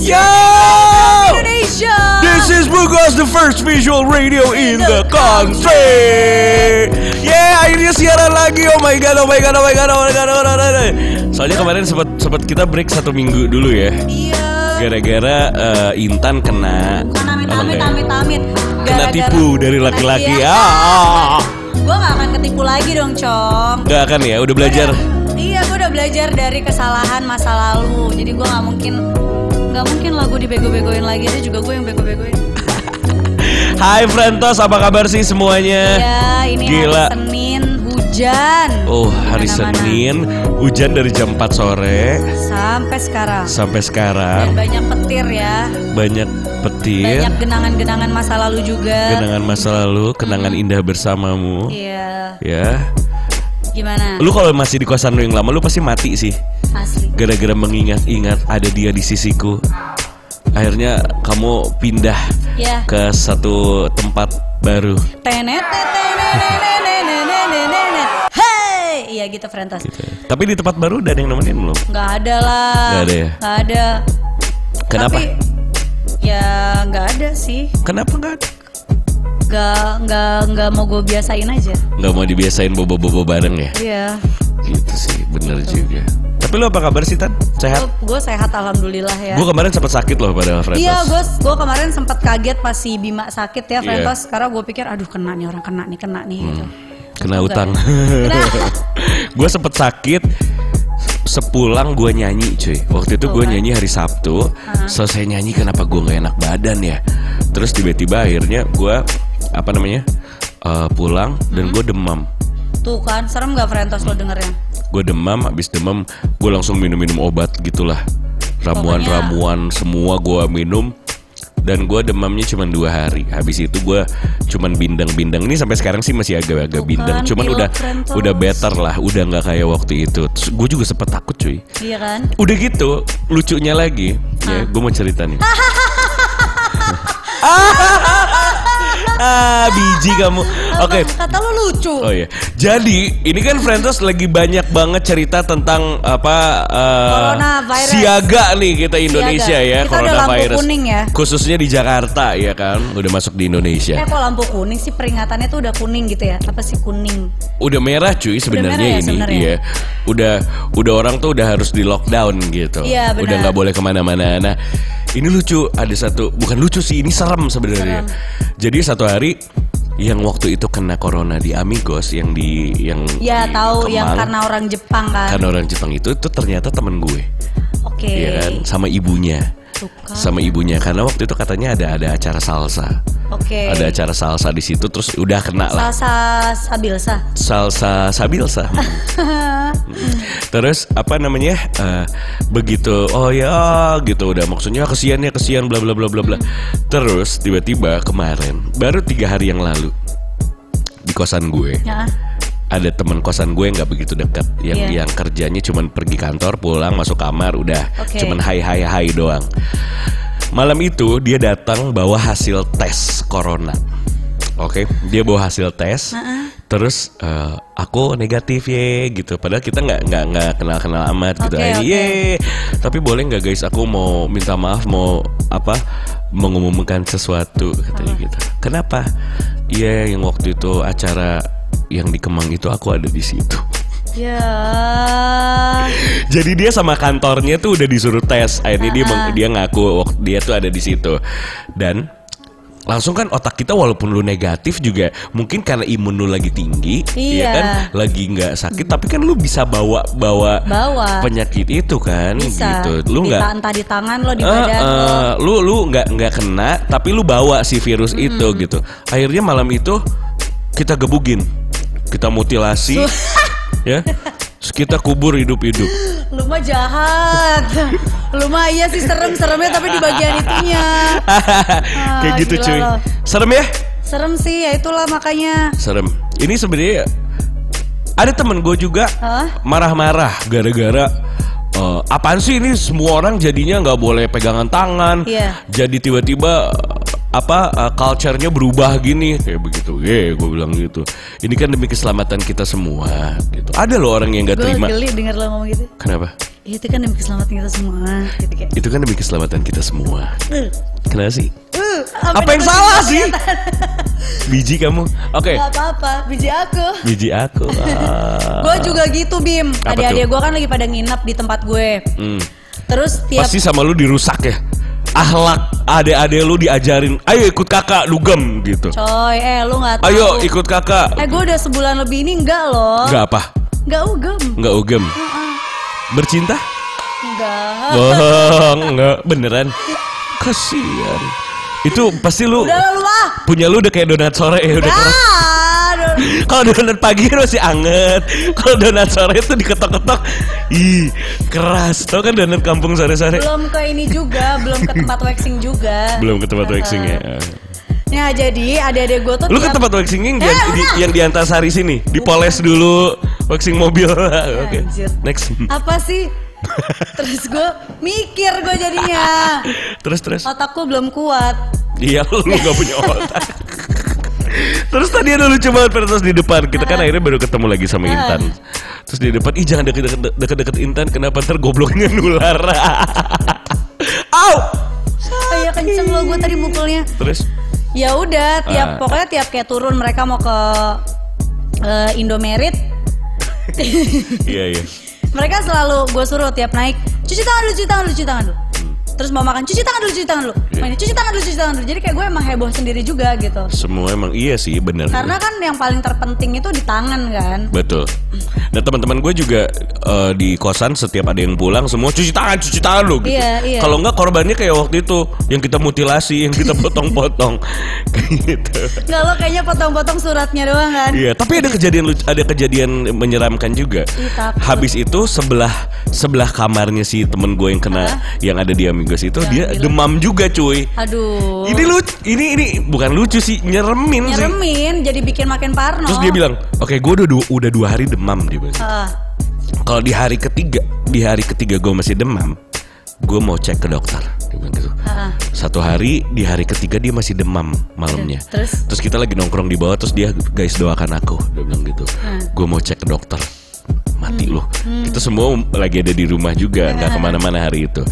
Yo! Indonesia. This is Bugos, the first visual radio in the country. Yeah, akhirnya siaran lagi. Oh my god, oh my god, oh my god, oh my god, oh my god. Soalnya kemarin sempat sempat kita break satu minggu dulu ya. Iya. Gara-gara eh, Intan kena Bukan amit amit ya? amit amit. Kena tipu dari laki-laki. Iya. Ah. Gue gak akan ketipu lagi dong, Cong. Enggak kan ya, udah belajar. Iya, gue udah belajar dari kesalahan masa lalu. Jadi gue nggak mungkin nggak mungkin lah gue dibego-begoin lagi. Itu juga gue yang bego-begoin. Hai Frentos, apa kabar sih semuanya? Iya, ini Gila. hari Senin hujan. Oh, hari Mana-mana. Senin, hujan dari jam 4 sore Sampai sekarang. sampai Dan sekarang. banyak petir ya. Banyak petir, Banyak genangan-genangan masa lalu juga. kenangan masa lalu, kenangan indah bersamamu. Iya. Ya. Gimana? Lu kalau masih di kosan lu yang lama lu pasti mati sih. Asli. Gara-gara mengingat-ingat ada dia di sisiku. Akhirnya kamu pindah Ya. ke satu tempat baru. Tenet iya gitu Frentos. Gitu. Tapi di tempat baru udah ada yang nemenin belum? Nggak ada lah. Nggak ada ya? Nggak ada. Kenapa? Tapi, ya nggak ada sih. Kenapa nggak ada? Nggak nggak nggak mau gue biasain aja. Nggak mau dibiasain bobo-bobo bareng ya? Iya. Gitu sih, bener juga. Tapi lu apa kabar sih Tan? Sehat? Gue sehat alhamdulillah ya. Gue kemarin sempat sakit loh pada Frentos. Iya, gue gue kemarin sempat kaget pas si Bima sakit ya, Iya. Frentos. Karena gue pikir, aduh kena nih orang kena nih kena nih gitu. Kena Enggak utang. ya? Kena. gue sempet sakit sepulang gue nyanyi cuy waktu itu gue kan. nyanyi hari Sabtu selesai nyanyi kenapa gue nggak enak badan ya terus tiba-tiba akhirnya gue apa namanya eh, pulang dan gue demam. Tuh kan, serem gak Frentos lo dengernya? gue demam habis demam gue langsung minum-minum obat gitulah. Ramuan-ramuan semua gue minum. Dan gue demamnya cuma dua hari. Habis itu gue cuman bindeng-bindeng ini sampai sekarang sih masih agak-agak Tuh bindeng kan, cuman udah Frentos. udah better lah. Udah nggak kayak waktu itu. Gue juga sempet takut cuy. Iya kan? Udah gitu, lucunya lagi, ya, gue mau cerita nih. ah, biji kamu. Oke. Apa? Kata lo lucu. Oh iya. Jadi, ini kan Frentos lagi banyak banget cerita tentang apa eh, Coronavirus. Siaga nih kita Indonesia Siaga. ya, Kita udah lampu coronavirus. kuning ya. Khususnya di Jakarta ya kan, udah masuk di Indonesia. Eh kok lampu kuning sih peringatannya tuh udah kuning gitu ya? Apa sih kuning? Udah merah cuy sebenarnya ya ini, sebenarnya? iya. Udah udah orang tuh udah harus di lockdown gitu. Iya, benar. udah nggak boleh ke mana-mana. Nah, ini lucu. Ada satu, bukan lucu sih, ini serem sebenarnya. Jadi satu hari yang waktu itu kena corona di Amigos yang di yang Ya di tahu yang Kemang, karena orang Jepang kan. karena orang Jepang itu itu ternyata temen gue, Oke. ya kan, sama ibunya, Tuh kan. sama ibunya karena waktu itu katanya ada ada acara salsa, Oke. ada acara salsa di situ terus udah kena lah Salsa Sabilsa. salsa sabilsa. Terus apa namanya? eh, begitu oh ya gitu udah maksudnya kesian ya kesian bla bla bla bla bla. Terus tiba-tiba kemarin baru tiga hari yang lalu di kosan gue Ya. Ada teman kosan gue yang nggak begitu dekat yang Iya. yang kerjanya cuman pergi kantor pulang masuk kamar udah Oke. cuman hai hai hai doang. Malam itu dia datang bawa hasil tes corona. Oke, dia bawa hasil tes. Terus eh, aku negatif ya gitu. Padahal kita nggak nggak nggak kenal kenal amat gitu. Oke. "Yeay, Tapi boleh nggak guys? Aku mau minta maaf mau apa mengumumkan sesuatu katanya gitu. Kenapa? Iya yang waktu itu acara yang di Kemang itu aku ada di situ. Ya. Jadi dia sama kantornya tuh udah disuruh tes. Akhirnya dia meng- dia ngaku waktu dia tuh ada di situ. Dan langsung kan otak kita walaupun lu negatif juga mungkin karena imun lu lagi tinggi, Iya. ya kan, lagi nggak sakit, tapi kan lu bisa bawa bawa Bawa. penyakit itu kan, Bisa. gitu. Lu nggak ta- entah di tangan lo di badan lo. eh, lu lu nggak nggak kena tapi lu bawa si virus itu gitu akhirnya malam itu kita gebugin kita mutilasi ya Terus kita kubur hidup-hidup Lu mah jahat. Lu mah iya sih serem-seremnya tapi di bagian itunya. kayak gitu cuy serem ya Serem sih ya itulah makanya. serem ini sebenarnya ada temen gue juga Hah? marah-marah gara-gara eh, apaan sih ini semua orang jadinya nggak boleh pegangan tangan Iya. jadi tiba-tiba apa uh, culture-nya berubah gini kayak begitu. Eh, gue bilang gitu. Ini kan demi keselamatan kita semua gitu. Ada loh orang yang nggak terima. geli denger lo ngomong gitu. Kenapa? "Ih, Itu kan demi keselamatan kita semua. Gitu kayak. Itu kan demi keselamatan kita semua. "Uh, Kenapa sih? uh," Apa yang salah sih? Biji kamu. Oke. Gak apa-apa, biji aku. Biji aku. Ah. Gue juga gitu Bim. Adik-adik gue kan lagi pada nginep di tempat gue. Hmm. Terus tiap Pasti sama lu dirusak ya. Ahlak adek-adek lu diajarin, ayo ikut kakak dugem gitu. coy, eh lu nggak tahu. Ayo ikut kakak. Eh gue udah sebulan lebih ini enggak loh. Enggak apa? Enggak ugem. Enggak ugem. Bercinta? Enggak. Bohong, enggak beneran. Kasihan. Itu pasti lu Udah lah lu lah. punya lu udah kayak donat sore ya udah. Ah. Kalau donat pagi kan masih anget. Kalau donat sore itu diketok-ketok, ih keras. Tau kan donat kampung sore-sore? belum ke ini juga, belum ke tempat waxing juga. Belum ke tempat waxing ya. Nah jadi adik-adik gue tuh Lu ke tiap- tempat waxing yang di, Eh, di, yang di Antasari sini, dipoles dulu waxing mobil. Oke. Anjir. Next. apa sih? Terus gue mikir gue jadinya Terus terus. otakku belum kuat. Iya lu gak punya otak. Terus tadi ada lucu banget terus di depan Kita kan akhirnya baru ketemu lagi sama Intan Terus di depan Ih jangan deket-deket Intan Kenapa ntar gobloknya nular Au Kayak kenceng lo gue tadi mukulnya. Terus Ya udah, tiap Ah. pokoknya tiap kayak turun mereka mau ke eh, Indomerit. Iya iya mereka selalu gue suruh tiap naik cuci tangan dulu, cuci tangan dulu, cuci tangan dulu. Terus mau makan cuci tangan dulu, cuci tangan dulu. Iya. Mainnya cuci tangan dulu, cuci tangan dulu. Jadi kayak gue emang heboh sendiri juga gitu. Semua emang iya sih bener Karena kan yang paling terpenting itu di tangan kan. Betul Nah teman-teman gue juga eh, di kosan setiap ada yang pulang semua cuci tangan cuci tangan lo gitu. Iya, iya. Kalau enggak korbannya kayak waktu itu yang kita mutilasi yang kita potong-potong gitu. Nggak lo kayaknya potong-potong suratnya doang kan. Iya, tapi ada kejadian ada kejadian menyeramkan juga. Ih, takut. Habis itu sebelah sebelah kamarnya si temen gue yang kena yang ada di Amigos itu dia bilang. demam juga cuy. Aduh. Ini lucu, ini ini bukan lucu sih, nyeremin, sih. Nyeremin jadi bikin makin parno. Terus dia bilang, oke gue udah dua, udah dua hari demam dia bilang. Ah, Kalau di hari ketiga, di hari ketiga gue masih demam, gue mau cek ke dokter. Dia bilang gitu. ah, ah. Satu hari di hari ketiga dia masih demam malamnya. Terus? Terus kita lagi nongkrong di bawah terus dia guys doakan aku. Dia bilang gitu. Hmm. Gue mau cek ke dokter. Mati loh. Kita semua lagi ada di rumah juga, nggak ke mana-mana hari itu.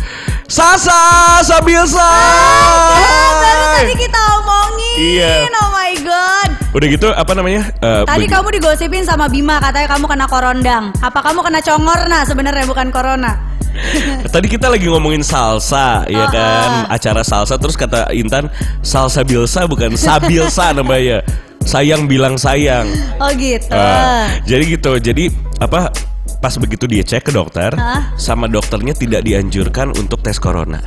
Sasa, Sabilsa. Ah, baru tadi kita omongin. Iya. Oh my god. Udah gitu apa namanya? Eh, Tadi bagi- kamu digosipin sama Bima katanya kamu kena korondang. Apa kamu kena congor nah sebenarnya bukan corona? Tadi kita lagi ngomongin salsa, ya Ah, kan? Acara salsa terus kata Intan salsa bilsa bukan sabilsa namanya. Sayang bilang sayang. Oh gitu. Ah, jadi gitu. Jadi apa? Pas begitu dia cek ke dokter, Hah? sama dokternya tidak dianjurkan untuk tes corona.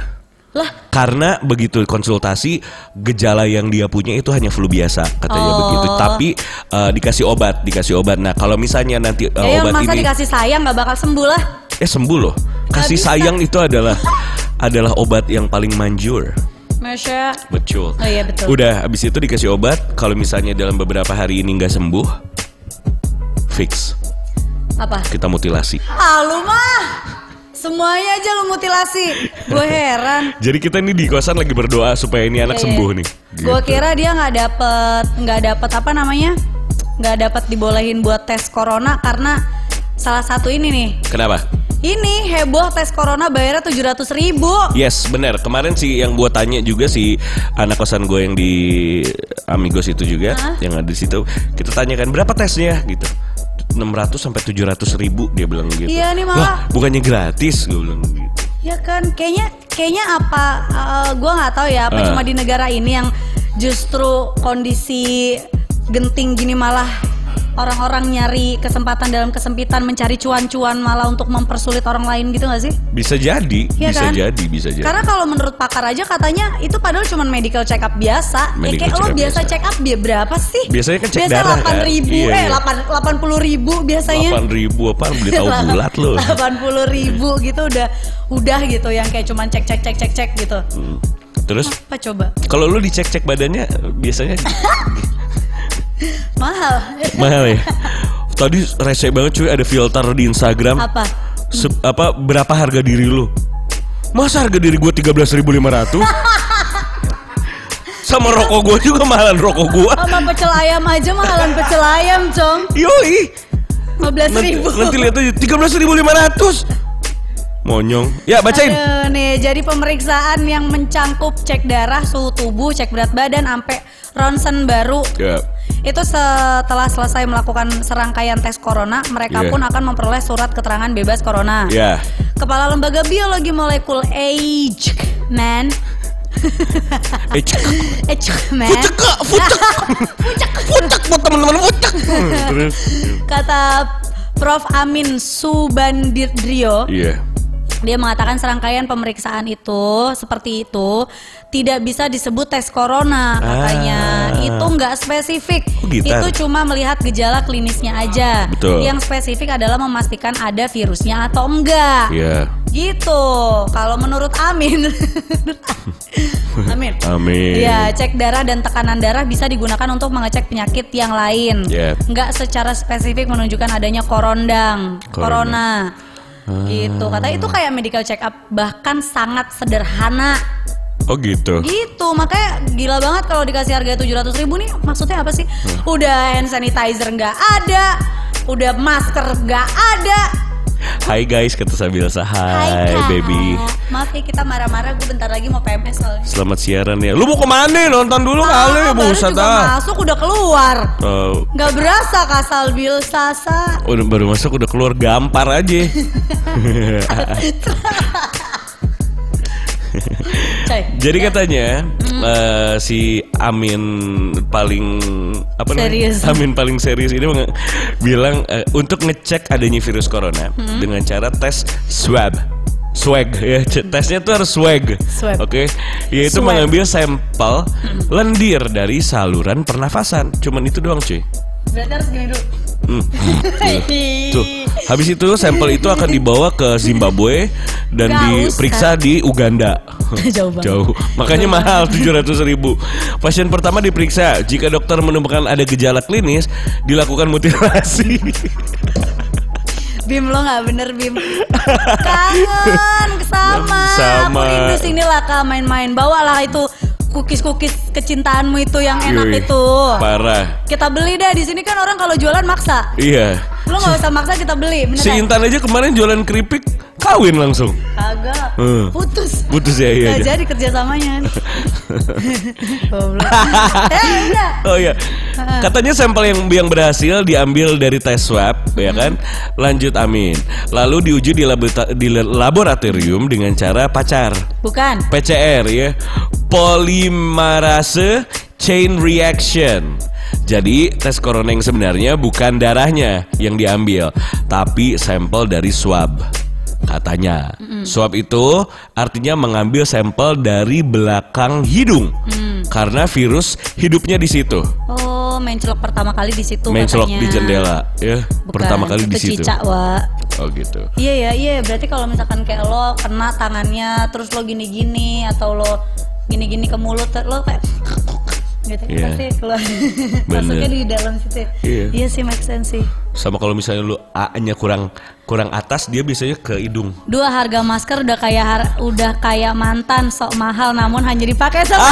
Lah, Karena begitu konsultasi gejala yang dia punya itu hanya flu biasa katanya Oh. begitu. Tapi eh, dikasih obat, dikasih obat. Nah kalau misalnya nanti eh, ya yang obat masa ini dikasih sayang nggak bakal sembuh lah. eh sembuh loh. Kasih sayang itu adalah adalah obat yang paling manjur. Masya. Betul. Oh iya betul. Udah habis itu dikasih obat. Kalau misalnya dalam beberapa hari ini nggak sembuh, fix Apa? kita mutilasi. Ah lu mah. Semuanya aja lu mutilasi. Gue heran. Jadi kita ini di kosan lagi berdoa supaya ini anak Iya, sembuh iya. nih. Gue Gitu. kira dia nggak dapet nggak dapet apa namanya nggak dapet dibolehin buat tes corona karena salah satu ini nih. Kenapa? Ini heboh tes corona bayarnya tujuh ratus ribu. Yes, benar. Kemarin sih yang gua tanya juga si anak kosan gue yang di Amigos itu juga, Hah? yang ada di situ. Kita tanyakan berapa tesnya gitu. 600 sampai 700 ribu dia bilang gitu. Iya, nih Wah, malah. bukannya gratis gue bilang gitu. Ya kan, kayaknya kayaknya apa? eh, gua nggak tahu ya. Apa Ah. cuma di negara ini yang justru kondisi genting gini malah orang-orang nyari kesempatan dalam kesempitan mencari cuan-cuan malah untuk mempersulit orang lain gitu gak sih? Bisa jadi, Iya bisa kan? jadi, bisa jadi. Karena kalau menurut pakar aja katanya itu padahal cuma medical check up biasa. Medical ya kayak check lo biasa check up dia berapa sih? Biasanya kan cek Biasa darah, kan? 8 ribu, Iya, eh iya. 8, 80 ribu biasanya. 8 ribu apa beli tahu bulat loh. 80 ribu gitu udah udah gitu yang kayak cuman cek cek cek cek cek gitu. Hmm. Terus Apa coba? kalau lu dicek-cek badannya biasanya Mahal. mahal ya. Tadi rese banget cuy ada filter di Instagram. Apa? Se- apa berapa harga diri lu? Masa harga diri gue 13.500? Sama rokok gua juga mahalan rokok gua. Sama pecel ayam aja mahalan pecel ayam, Cong. Yoi. 15 Nanti, ribu. nanti lihat aja 13.500. Monyong. Ya, bacain. Aduh, nih, jadi pemeriksaan yang mencangkup cek darah, suhu tubuh, cek berat badan, sampai ronsen baru. Ya. Itu setelah selesai melakukan serangkaian tes corona, mereka Iya. pun akan memperoleh surat keterangan bebas corona. Ya. Kepala Lembaga Biologi Molekul Age Man. Age Man Fucek, Kak. fucek. Fucek buat teman-teman fucek. Terus. kata Prof Amin Subandrio Iya. Dia mengatakan serangkaian pemeriksaan itu seperti itu tidak bisa disebut tes corona katanya Ah. itu nggak spesifik Oh, gitar. itu cuma melihat gejala klinisnya aja Betul. yang spesifik adalah memastikan ada virusnya atau enggak Iya. gitu kalau menurut Amin Amin Amin. Ya, cek darah dan tekanan darah bisa digunakan untuk mengecek penyakit yang lain. Yeah. Nggak secara spesifik menunjukkan adanya korondang, Corona. corona. Gitu. Katanya itu kayak medical check up bahkan sangat sederhana. Oh gitu. Gitu. Makanya gila banget kalau dikasih harga 700 ribu nih maksudnya apa sih? Udah hand sanitizer nggak ada, udah masker nggak ada. Hai guys, kata Sabilsa. Hai, Kak. baby. Maaf ya kita marah-marah, gue bentar lagi mau PMS soalnya. Selamat siaran ya. Lu mau ke mana? Nonton dulu kali, Ah, buset juga ah. masuk udah keluar. Oh, Nggak berasa kasal bil sasa. udah baru masuk udah keluar gampar aja. Coy. Jadi katanya Hmm. eh, si Amin paling apa namanya? Serius. Amin paling serius ini bilang eh, untuk ngecek adanya virus corona Hmm. dengan cara tes swab. Swag ya, tesnya tuh harus swag. Swab. Oke, yaitu Swab. mengambil sampel lendir dari saluran pernafasan. Cuman itu doang, cuy. Berarti harus gini dulu. Hmm. Tuh, habis itu sampel itu akan dibawa ke Zimbabwe dan Nggak diperiksa di Uganda. Jauh banget. Jauh. Makanya mahal 700 ribu. Pasien pertama diperiksa. Jika dokter menemukan ada gejala klinis, dilakukan mutilasi. Bim lo nggak bener Bim. Kangen sama. Sama. Aku rindu sini lah kak main-main. Bawalah itu cookies-cookies kecintaanmu itu yang enak Yoi, itu. Parah. Kita beli deh di sini kan orang kalau jualan maksa. Iya. Lo nggak usah maksa kita beli, bener Si kan? Intan aja kemarin jualan keripik kawin langsung. Kagak. Hmm. Putus. Putus ya iya. Nggak iya. jadi kerjasamanya. Goblok. ya udah. Oh iya. Katanya sampel yang yang berhasil diambil dari tes swab, ya kan? Lanjut amin. Lalu diuji di, labota- di laboratorium dengan cara pacar. Bukan. PCR ya. Polymerase chain reaction. Jadi tes corona yang sebenarnya bukan darahnya yang diambil, tapi sampel dari swab. Katanya, swab itu artinya mengambil sampel dari belakang hidung, karena virus hidupnya di situ. Oh, mencelok pertama kali di situ Mencelok katanya. di jendela, ya. Bukan, Pertama kali di itu situ. cicak, Wak. Oh gitu. Iya ya, iya. Berarti kalau misalkan kayak lo kena tangannya, terus lo gini-gini atau lo gini-gini ke mulut, lo kayak gitu Iya. pasti keluar. Masuknya di dalam situ. Iya. Iya sih make sense sih. Sama kalau misalnya lu A-nya kurang kurang atas, dia biasanya ke hidung. Dua harga masker udah kayak har- udah kayak mantan sok mahal namun hanya dipakai sama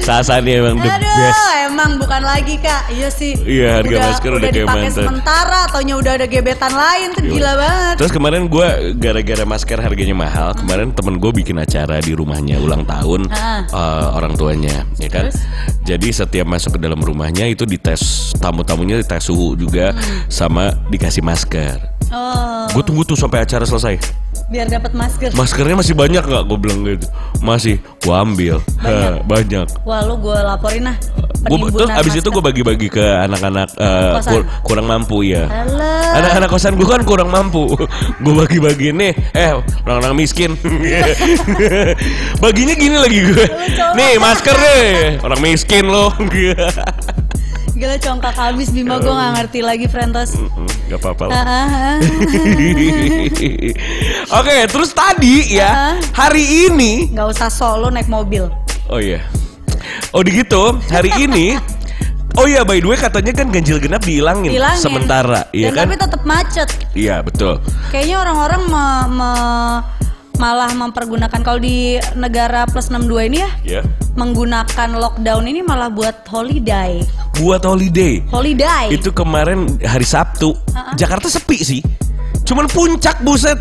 Sasa nih emang the Aduh, best. emang bukan lagi kak. Iya sih. Iya, harga masker udah kayak dipakai mantan. sementara, taunya udah ada gebetan lain tuh gila banget. Terus kemarin gue gara-gara masker harganya mahal, kemarin temen gue bikin acara di rumahnya ulang tahun Ah. eh, orang tuanya, ya kan? Terus? Jadi setiap masuk ke dalam rumahnya itu dites tamu-tamunya dites suhu juga, Hmm. sama dikasih masker. Oh, Gue tunggu tuh sampai acara selesai. biar dapat masker. Maskernya masih banyak nggak? Gue bilang gitu. Masih. Gue ambil. Ha, Banyak. Wah lu gue laporin lah. Gue terus abis itu gue bagi-bagi ke anak-anak Kosan. kur- kurang mampu ya. Halo. Anak-anak kosan gue kan kurang mampu Gue bagi-bagi nih Eh orang-orang miskin Baginya gini lagi gue. Nih masker nih Orang miskin loh Gila congkak habis Bima gue gak ngerti lagi Frentos. Gak apa-apa lah Ah, ah, ah. Oke terus tadi ya. Hari ini Gak usah solo naik mobil. Oh iya Oh gitu Hari ini Oh iya by the way katanya kan ganjil genap dihilangin Hilangin. Sementara Iya kan tapi tetap macet. Iya betul Kayaknya orang-orang me- me- malah mempergunakan kalau di negara plus 62 ini ya Ya. menggunakan lockdown ini malah buat holiday. Buat holiday. Holiday. Itu kemarin hari Sabtu. Jakarta sepi sih. Cuman puncak buset.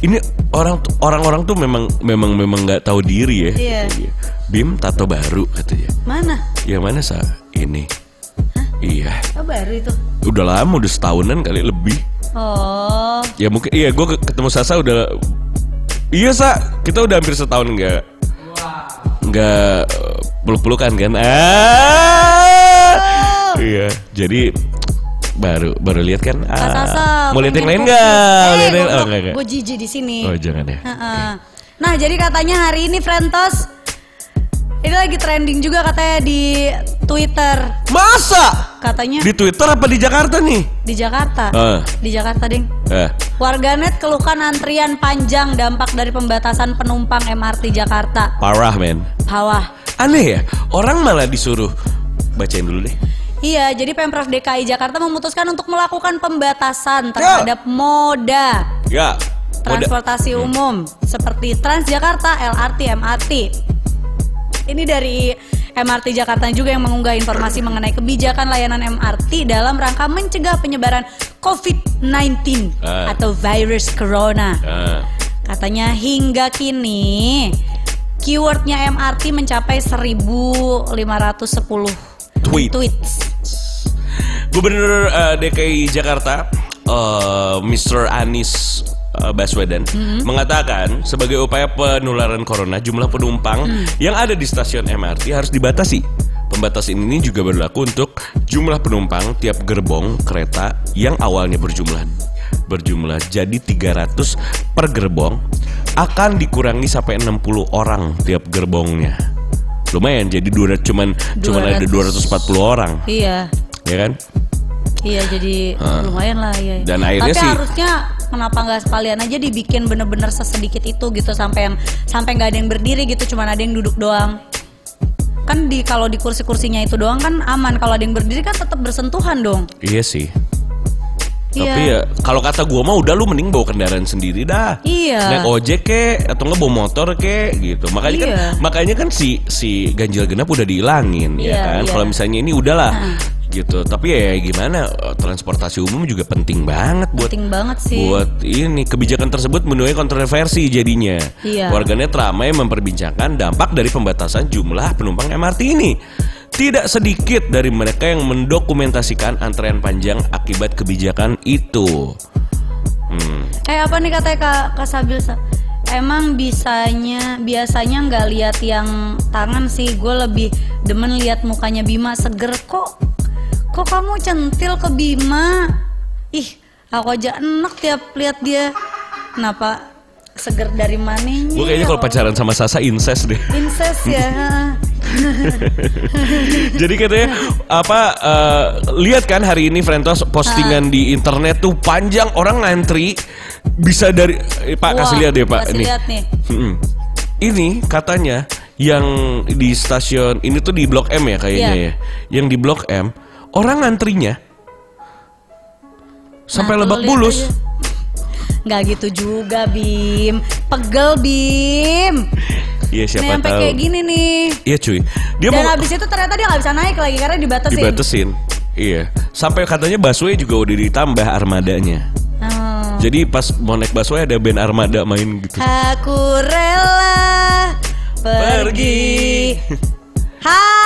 Ini orang orang-orang tuh memang memang memang nggak tahu diri ya. Iya. Bim tato baru katanya. Mana? Yang mana sa? Ini. Iya. Oh, baru itu. Udah lama, udah setahunan kali lebih. Oh. Ya mungkin iya gue ketemu Sasa udah Iya sa. Kita udah hampir setahun nggak nggak eh, peluk-pelukan kan? Ah! Iya. Jadi baru baru lihat kan? Ah. Sasa, mau lihat yang lain nggak? Eh, lihat yang oh enggak enggak Gue jijik di sini. oh jangan ya. Heeh. Nah, jadi katanya hari ini Frentos ini lagi trending juga katanya di Twitter. masa Katanya di Twitter apa di Jakarta nih di Jakarta. Ah. Di Jakarta, Ding. eh Warganet keluhkan antrian panjang dampak dari pembatasan penumpang MRT Jakarta. parah men Bawah. aneh ya orang malah disuruh bacain dulu deh Iya, jadi Pemprov DKI Jakarta memutuskan untuk melakukan pembatasan terhadap moda ya udah transportasi umum seperti Transjakarta, LRT, MRT. Ini dari MRT Jakarta juga yang mengunggah informasi mengenai kebijakan layanan MRT dalam rangka mencegah penyebaran COVID-19 Ah. atau virus corona. Ah. Katanya hingga kini keywordnya MRT mencapai 1510 Tweet. tweets. Gubernur eh, DKI Jakarta, eh, Mr. Anies eh, Baswedan, mengatakan sebagai upaya penularan corona, jumlah penumpang yang ada di stasiun MRT harus dibatasi. Pembatasan ini juga berlaku untuk jumlah penumpang tiap gerbong kereta yang awalnya berjumlah berjumlah jadi 300 per gerbong akan dikurangi sampai 60 orang tiap gerbongnya. Lumayan jadi 200 cuman cuman ada 240 orang, Iya. ya kan? Iya jadi lumayan lah ya. Dan akhirnya Tapi sih- harusnya kenapa nggak sekalian aja dibikin bener-bener sesedikit itu gitu sampai yang sampai nggak ada yang berdiri gitu, cuman ada yang duduk doang. Kan di kalau di kursi-kursinya itu doang kan aman. Kalau ada yang berdiri kan tetap bersentuhan dong. Iya sih. Iya. Tapi ya kalau kata gua mah udah lu mending bawa kendaraan sendiri dah. Iya. Naik ojek ke atau nggak bawa motor ke gitu. Makanya kan Iya. makanya kan si si ganjil genap udah dihilangin ya Iya, kan. iya. Kalau misalnya ini udahlah gitu. Tapi ya gimana eh, transportasi umum juga penting banget buat Penting banget sih. buat ini kebijakan tersebut menuai kontroversi jadinya. Iya. Warganet ramai memperbincangkan dampak dari pembatasan jumlah penumpang MRT ini. Tidak sedikit dari mereka yang mendokumentasikan antrean panjang akibat kebijakan itu. Hmm. Eh apa nih katanya Kak, Kak Sabil Sa? Emang bisanya biasanya nggak lihat yang tangan sih gue lebih demen lihat mukanya Bima seger kok kok kamu centil ke Bima ih aku aja enak tiap lihat dia kenapa seger dari mananya Gue kayaknya ya kalau pacaran sama Sasa incest deh. incest ya Jadi katanya apa? eh, lihat kan hari ini Frentos postingan di internet tuh panjang orang ngantri bisa dari eh, Pak kasih Wah, lihat deh Pak kasih nih. lihat nih Mm-mm. Ini katanya yang di stasiun ini tuh di Blok M ya kayaknya Iya. ya. Yang di Blok M orang ngantrinya sampai Nah, Lebak Bulus. aja. nggak gitu juga Bim pegel Bim Iya siapa sampai tahu. kayak gini nih Iya cuy. Dia Dan mau habis itu ternyata dia nggak bisa naik lagi karena dibatasin. dibatesin. Iya. Sampai katanya busway juga udah ditambah armadanya. Oh. Jadi pas mau naik busway ada band armada main gitu. Aku rela pergi. Hai,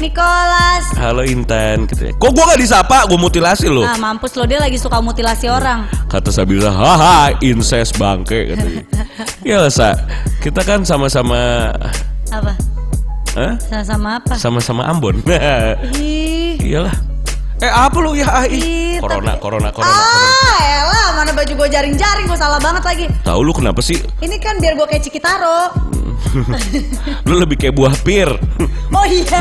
Nicholas. Halo Intan gitu ya. Kok gua gak disapa? Gua mutilasi lo. Nah, mampus lo dia lagi suka mutilasi orang. Kata Sabila, haha, incest bangke katanya. Ya Sa. Kita kan sama-sama Apa? Hah? Sama-sama apa? Sama-sama Ambon. Iyalah. Eh apa lu ya? Ah, ih. Corona, tapi- corona, corona, corona. Ah, elah, mana baju gue jaring-jaring, gue salah banget lagi. Tahu lu kenapa sih? Ini kan biar gue kayak Cikitaro. Lu lebih kayak buah pir. Oh iya.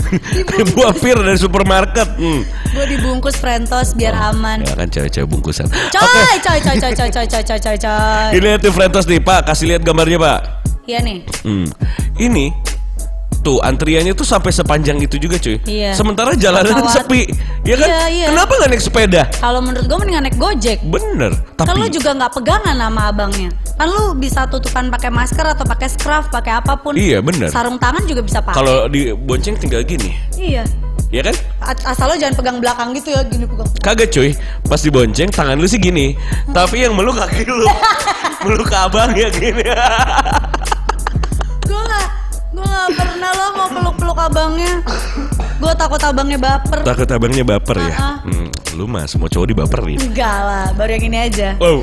kayak buah pir dari supermarket. Hmm. gue dibungkus Frentos biar aman. Ya kan cewek-cewek bungkusan. Coy, coy, coy, coy, coy, coy, coy, coy, coy, coy. Ini lihat Frentos nih, Pak. Kasih lihat gambarnya, Pak. Iya nih. Hmm. Ini tuh antriannya tuh sampai sepanjang itu juga cuy. Iya. Sementara jalanan Kawat. sepi, ya kan? Iya, iya. Kenapa nggak naik sepeda? Kalau menurut gue mendingan naik gojek. Bener, Kan lu tapi juga nggak pegangan sama abangnya. Kan lu bisa tutupan pakai masker atau pakai scarf, pakai apa pun. Iya, bener. Sarung tangan juga bisa pakai. kalau di bonceng tinggal gini, Iya. ya kan? Asal lo jangan pegang belakang gitu ya, gini pegang. Kagak cuy, pas di bonceng tangan lu sih gini, tapi yang meluk kaki lu, meluk abang ya gini. Nggak, nggak pernah lo mau peluk-peluk abangnya. Gue takut abangnya baper. Takut abangnya baper ya? Ah, ah. Hmm, lu mah semua cowok dibaperin. Enggak lah, baru yang ini aja. Wow.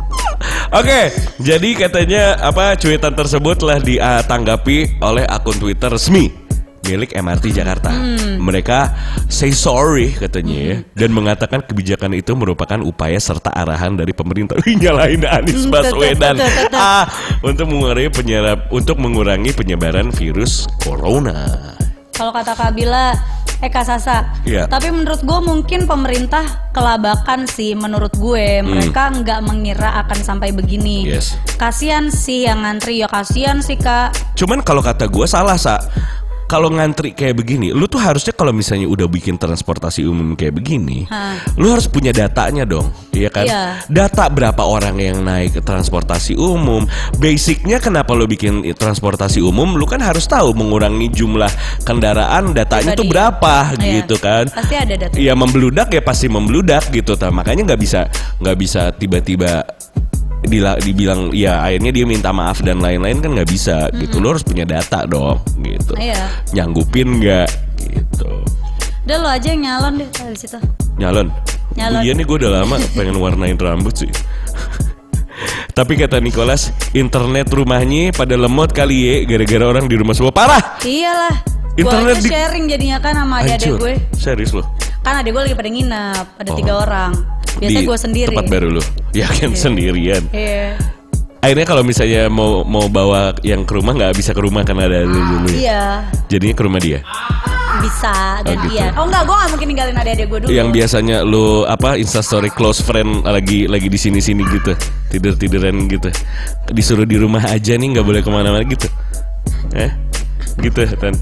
Oke, jadi katanya apa cuitan tersebut telah ditanggapi oleh akun Twitter resmi milik MRT Jakarta. Hmm. Mereka say sorry katanya ya dan mengatakan kebijakan itu merupakan upaya serta arahan dari pemerintah. Nyalain Anies Hmm, Baswedan ah untuk mengurangi penyerap untuk mengurangi penyebaran virus corona. Kalau kata Kabila, eh Kak Sasa. Iya. Tapi menurut gue mungkin pemerintah kelabakan sih menurut gue. Mereka nggak mengira akan sampai begini. Hmm. Yes. Kasian sih yang ngantri ya kasian sih kak. Cuman kalau kata gue salah sa. Kalau ngantri kayak begini, lu tuh harusnya kalau misalnya udah bikin transportasi umum kayak begini, Hah. lu harus punya datanya dong, iya kan? Iya. Data berapa orang yang naik transportasi umum, basicnya kenapa lu bikin transportasi umum, lu kan harus tahu mengurangi jumlah kendaraan, datanya tuh berapa Iya. gitu kan? Pasti ada data. Ya membludak ya pasti membludak gitu, ta. makanya nggak bisa nggak bisa tiba-tiba dila- dibilang ya akhirnya dia minta maaf dan lain-lain kan nggak bisa gitu lo harus punya data dong gitu Iya. nyanggupin nggak gitu Udah lo aja yang nyalon deh dari situ. nyalon Nyalon. iya nih gue udah lama pengen warnain rambut sih tapi kata Nicholas internet rumahnya pada lemot kali ya gara-gara orang di rumah semua parah Iyalah. Internet aja di- sharing jadinya kan sama adik-adik gue. serius lo Kan adik gue lagi pada nginep, ada Oh. tiga orang. Biasanya Di gue sendiri. tempat baru lo ya kan sendirian Iya. akhirnya kalau misalnya mau mau bawa yang ke rumah nggak bisa ke rumah karena ada lu dulu ya? Iya. jadinya ke rumah dia Bisa Oh, gantian. gitu. Oh, enggak, gue gak mungkin ninggalin adik-adik gue dulu. yang biasanya lu apa instastory close friend lagi lagi di sini sini gitu tidur tiduran gitu disuruh di rumah aja nih nggak boleh ke mana-mana gitu eh gitu kan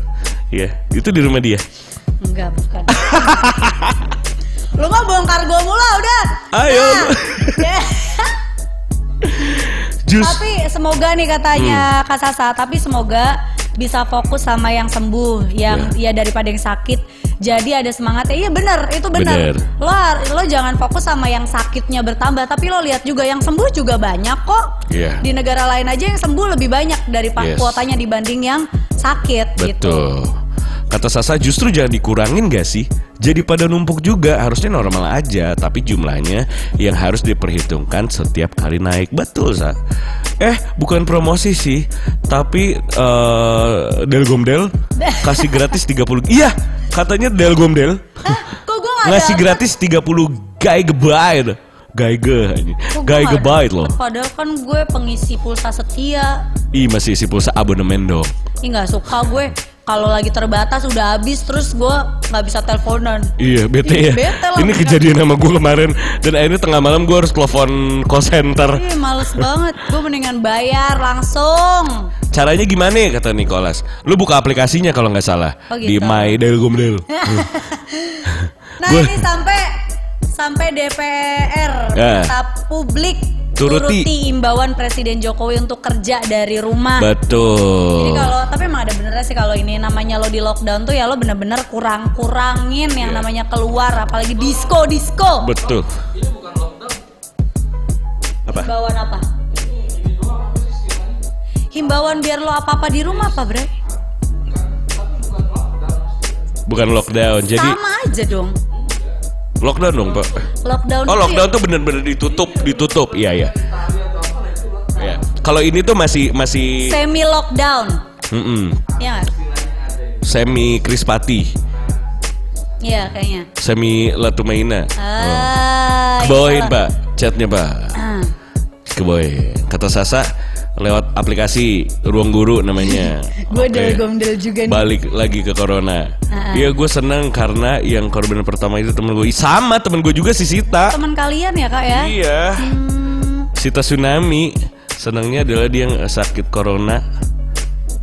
iya itu di rumah dia Enggak, bukan. Lu mah bongkar gue mulu udah. Ayo. Nah, ya. jus tapi semoga nih katanya Hmm. Kak Sasa, tapi semoga bisa fokus sama yang sembuh, yang ya daripada yang sakit. Jadi ada semangatnya. Iya bener, itu bener. Bener. Lo lo jangan fokus sama yang sakitnya bertambah, tapi lo lihat juga yang sembuh juga banyak kok. Iya. Di negara lain aja yang sembuh lebih banyak dari Yes. kuotanya dibanding yang sakit gitu. Kata Sasa justru jangan dikurangin gak sih jadi pada numpuk juga harusnya normal aja tapi jumlahnya yang harus diperhitungkan setiap kali naik betul sa eh bukan promosi sih tapi eh Delgomdel kasih gratis 30 iya katanya? Kok gue gak ngasih dapet? gratis 30 gigabyte Giga Kok gua nggak Gigabyte loh? Padahal kan gue pengisi pulsa setia. Ih masih isi pulsa abonemen dong Ih nggak suka gue. Kalau lagi terbatas udah habis terus gue nggak bisa teleponan. Iya bete ya bete lah, Ini kejadian sama gue kemarin Dan akhirnya tengah malam gue harus telepon call center Ih males banget. Gue mendingan bayar langsung. Caranya gimana ya kata Nicholas Lu buka aplikasinya kalau nggak salah Oh, Di gitu. My Delgomdel Nah Gua- ini sampai sampai DPR minta publik Turuti. imbauan Presiden Jokowi untuk kerja dari rumah. Jadi Betul kalau tapi benernya sih kalau ini namanya lo di lockdown tuh ya lo bener-bener kurang-kurangin yang Iya. namanya keluar apalagi disco disco. Betul Apa? Himbauan apa? Himbauan biar lo apa-apa di rumah apa bre? Bukan lockdown Jadi Sama aja dong. lockdown dong pak Lockdown Oh lockdown ya- tuh bener-bener ditutup Ditutup Iya iya Iya. Kalau ini tuh masih masih semi lockdown. Mm-mm. Ya semi krispati, Iya kayaknya. semi latumaina. Ah, Kebawain iya. pak, chatnya pak. Ah. Kebawain. Kata Sasa lewat aplikasi Ruang Guru namanya. Gue Oke. dari gomdel juga nih. Balik lagi ke corona. Ah, ah. Iya gue seneng karena yang korban pertama itu temen gue. Sama temen gue juga si Sita. Teman kalian ya kak ya? Iya. Hmm, Sita Tsunami. Senangnya adalah dia yang sakit corona.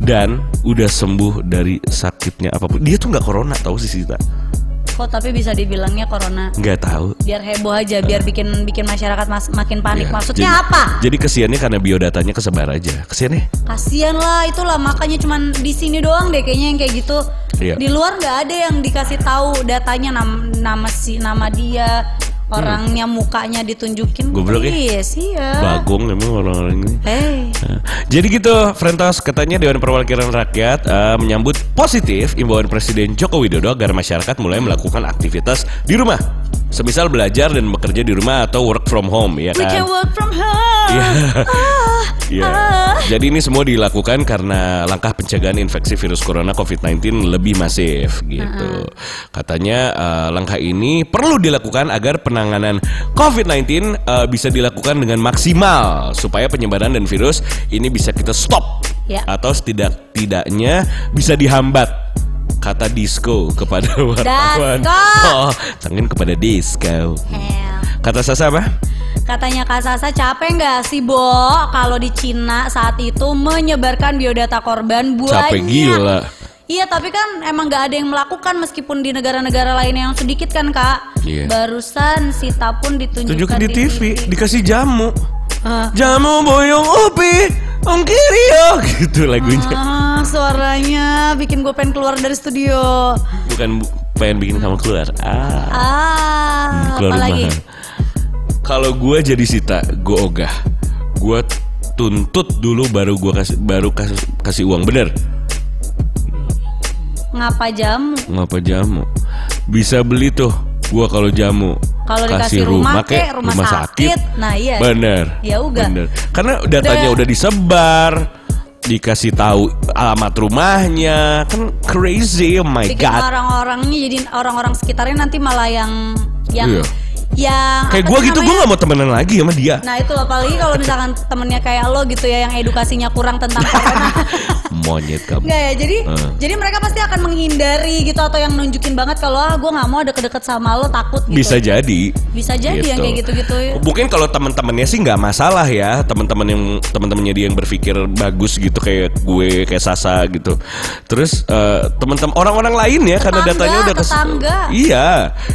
Dan udah sembuh dari sakitnya apa pun. Dia tuh nggak corona tahu sih Sita. Kok tapi bisa dibilangnya corona? Nggak tahu. Biar heboh aja, biar bikin bikin masyarakat mas- makin panik. Iya. Maksudnya Jadi- apa? Jadi kesiannya karena biodatanya kesebar aja. Kesiannya? Kasian lah, itulah makanya cuman di sini doang deh kayaknya yang kayak gitu. Iya. Di luar nggak ada yang dikasih tahu datanya nama, nama si nama dia, orangnya mukanya ditunjukin. Hmm. Goblok ya? Iya sih ya. Bagong emang orang-orang ini. Hey. Nah, Jadi gitu, Frentos katanya Dewan Perwakilan Rakyat eh, menyambut positif imbauan Presiden Joko Widodo agar masyarakat mulai melakukan aktivitas di rumah. Semisal belajar dan bekerja di rumah atau work from home, ya We can kan? work from home. Iya. Ah, Iya. ah. Jadi ini semua dilakukan karena langkah pencegahan infeksi virus corona COVID-19 lebih masif gitu. Katanya eh, langkah ini perlu dilakukan agar penanganan COVID-19 eh, bisa dilakukan dengan maksimal supaya penyebaran dan virus ini bisa kita stop Ya. atau setidak-tidaknya bisa dihambat. Kata Disco kepada wartawan. Dasko. Oh, tangan kepada Disco. Hell. Kata Sasa apa? Katanya Kak Sasa capek nggak sih Bo kalau di Cina saat itu menyebarkan biodata korban banyak. Capek gila. Iya tapi kan emang nggak ada yang melakukan meskipun di negara-negara lain yang sedikit kan kak. Iya. Barusan Sita pun ditunjukkan Tunjukin di TV, dikasih jamu. Ah. Jamu boyong upi, ongkiri yo gitu lagunya. Ah, suaranya bikin gue pengen keluar dari studio. Bukan bu- pengen bikin kamu keluar. Ah, Ah, keluar apalagi? rumah. Kalau gue jadi Sita, gue ogah. Gue tuntut dulu baru gue kasih baru kasih kasih uang bener. Ngapa jamu? Ngapa jamu? Bisa beli tuh. Gua kalau jamu Kalau kasih dikasih rumah kek, kek, rumah sakit. Nah, iya. Bener. Ya udah. Bener. Karena datanya Udah. udah disebar, dikasih tahu alamat rumahnya, kan crazy. Oh my Bikin god. orang-orangnya jadi orang-orang sekitarnya nanti malah yang yang Iya. Yang Kayak sih gitu, gua gak mau temenan lagi sama dia. Nah itu apalagi kalau misalkan temennya kayak lo gitu ya yang edukasinya kurang tentang corona. Monyet kamu. Enggak ya, jadi Eh. jadi mereka pasti akan menghindari gitu atau yang nunjukin banget kalau ah gue nggak mau deket-deket sama lo takut gitu. Bisa jadi. Bisa jadi yang kayak gitu-gitu. Mungkin kalau teman-temannya sih nggak masalah ya, teman-teman yang teman-temannya dia yang berpikir bagus gitu kayak gue, kayak Sasa gitu. Terus eh, teman-teman orang-orang lain ya karena Tetangga, datanya udah kes- tetangga. Iya,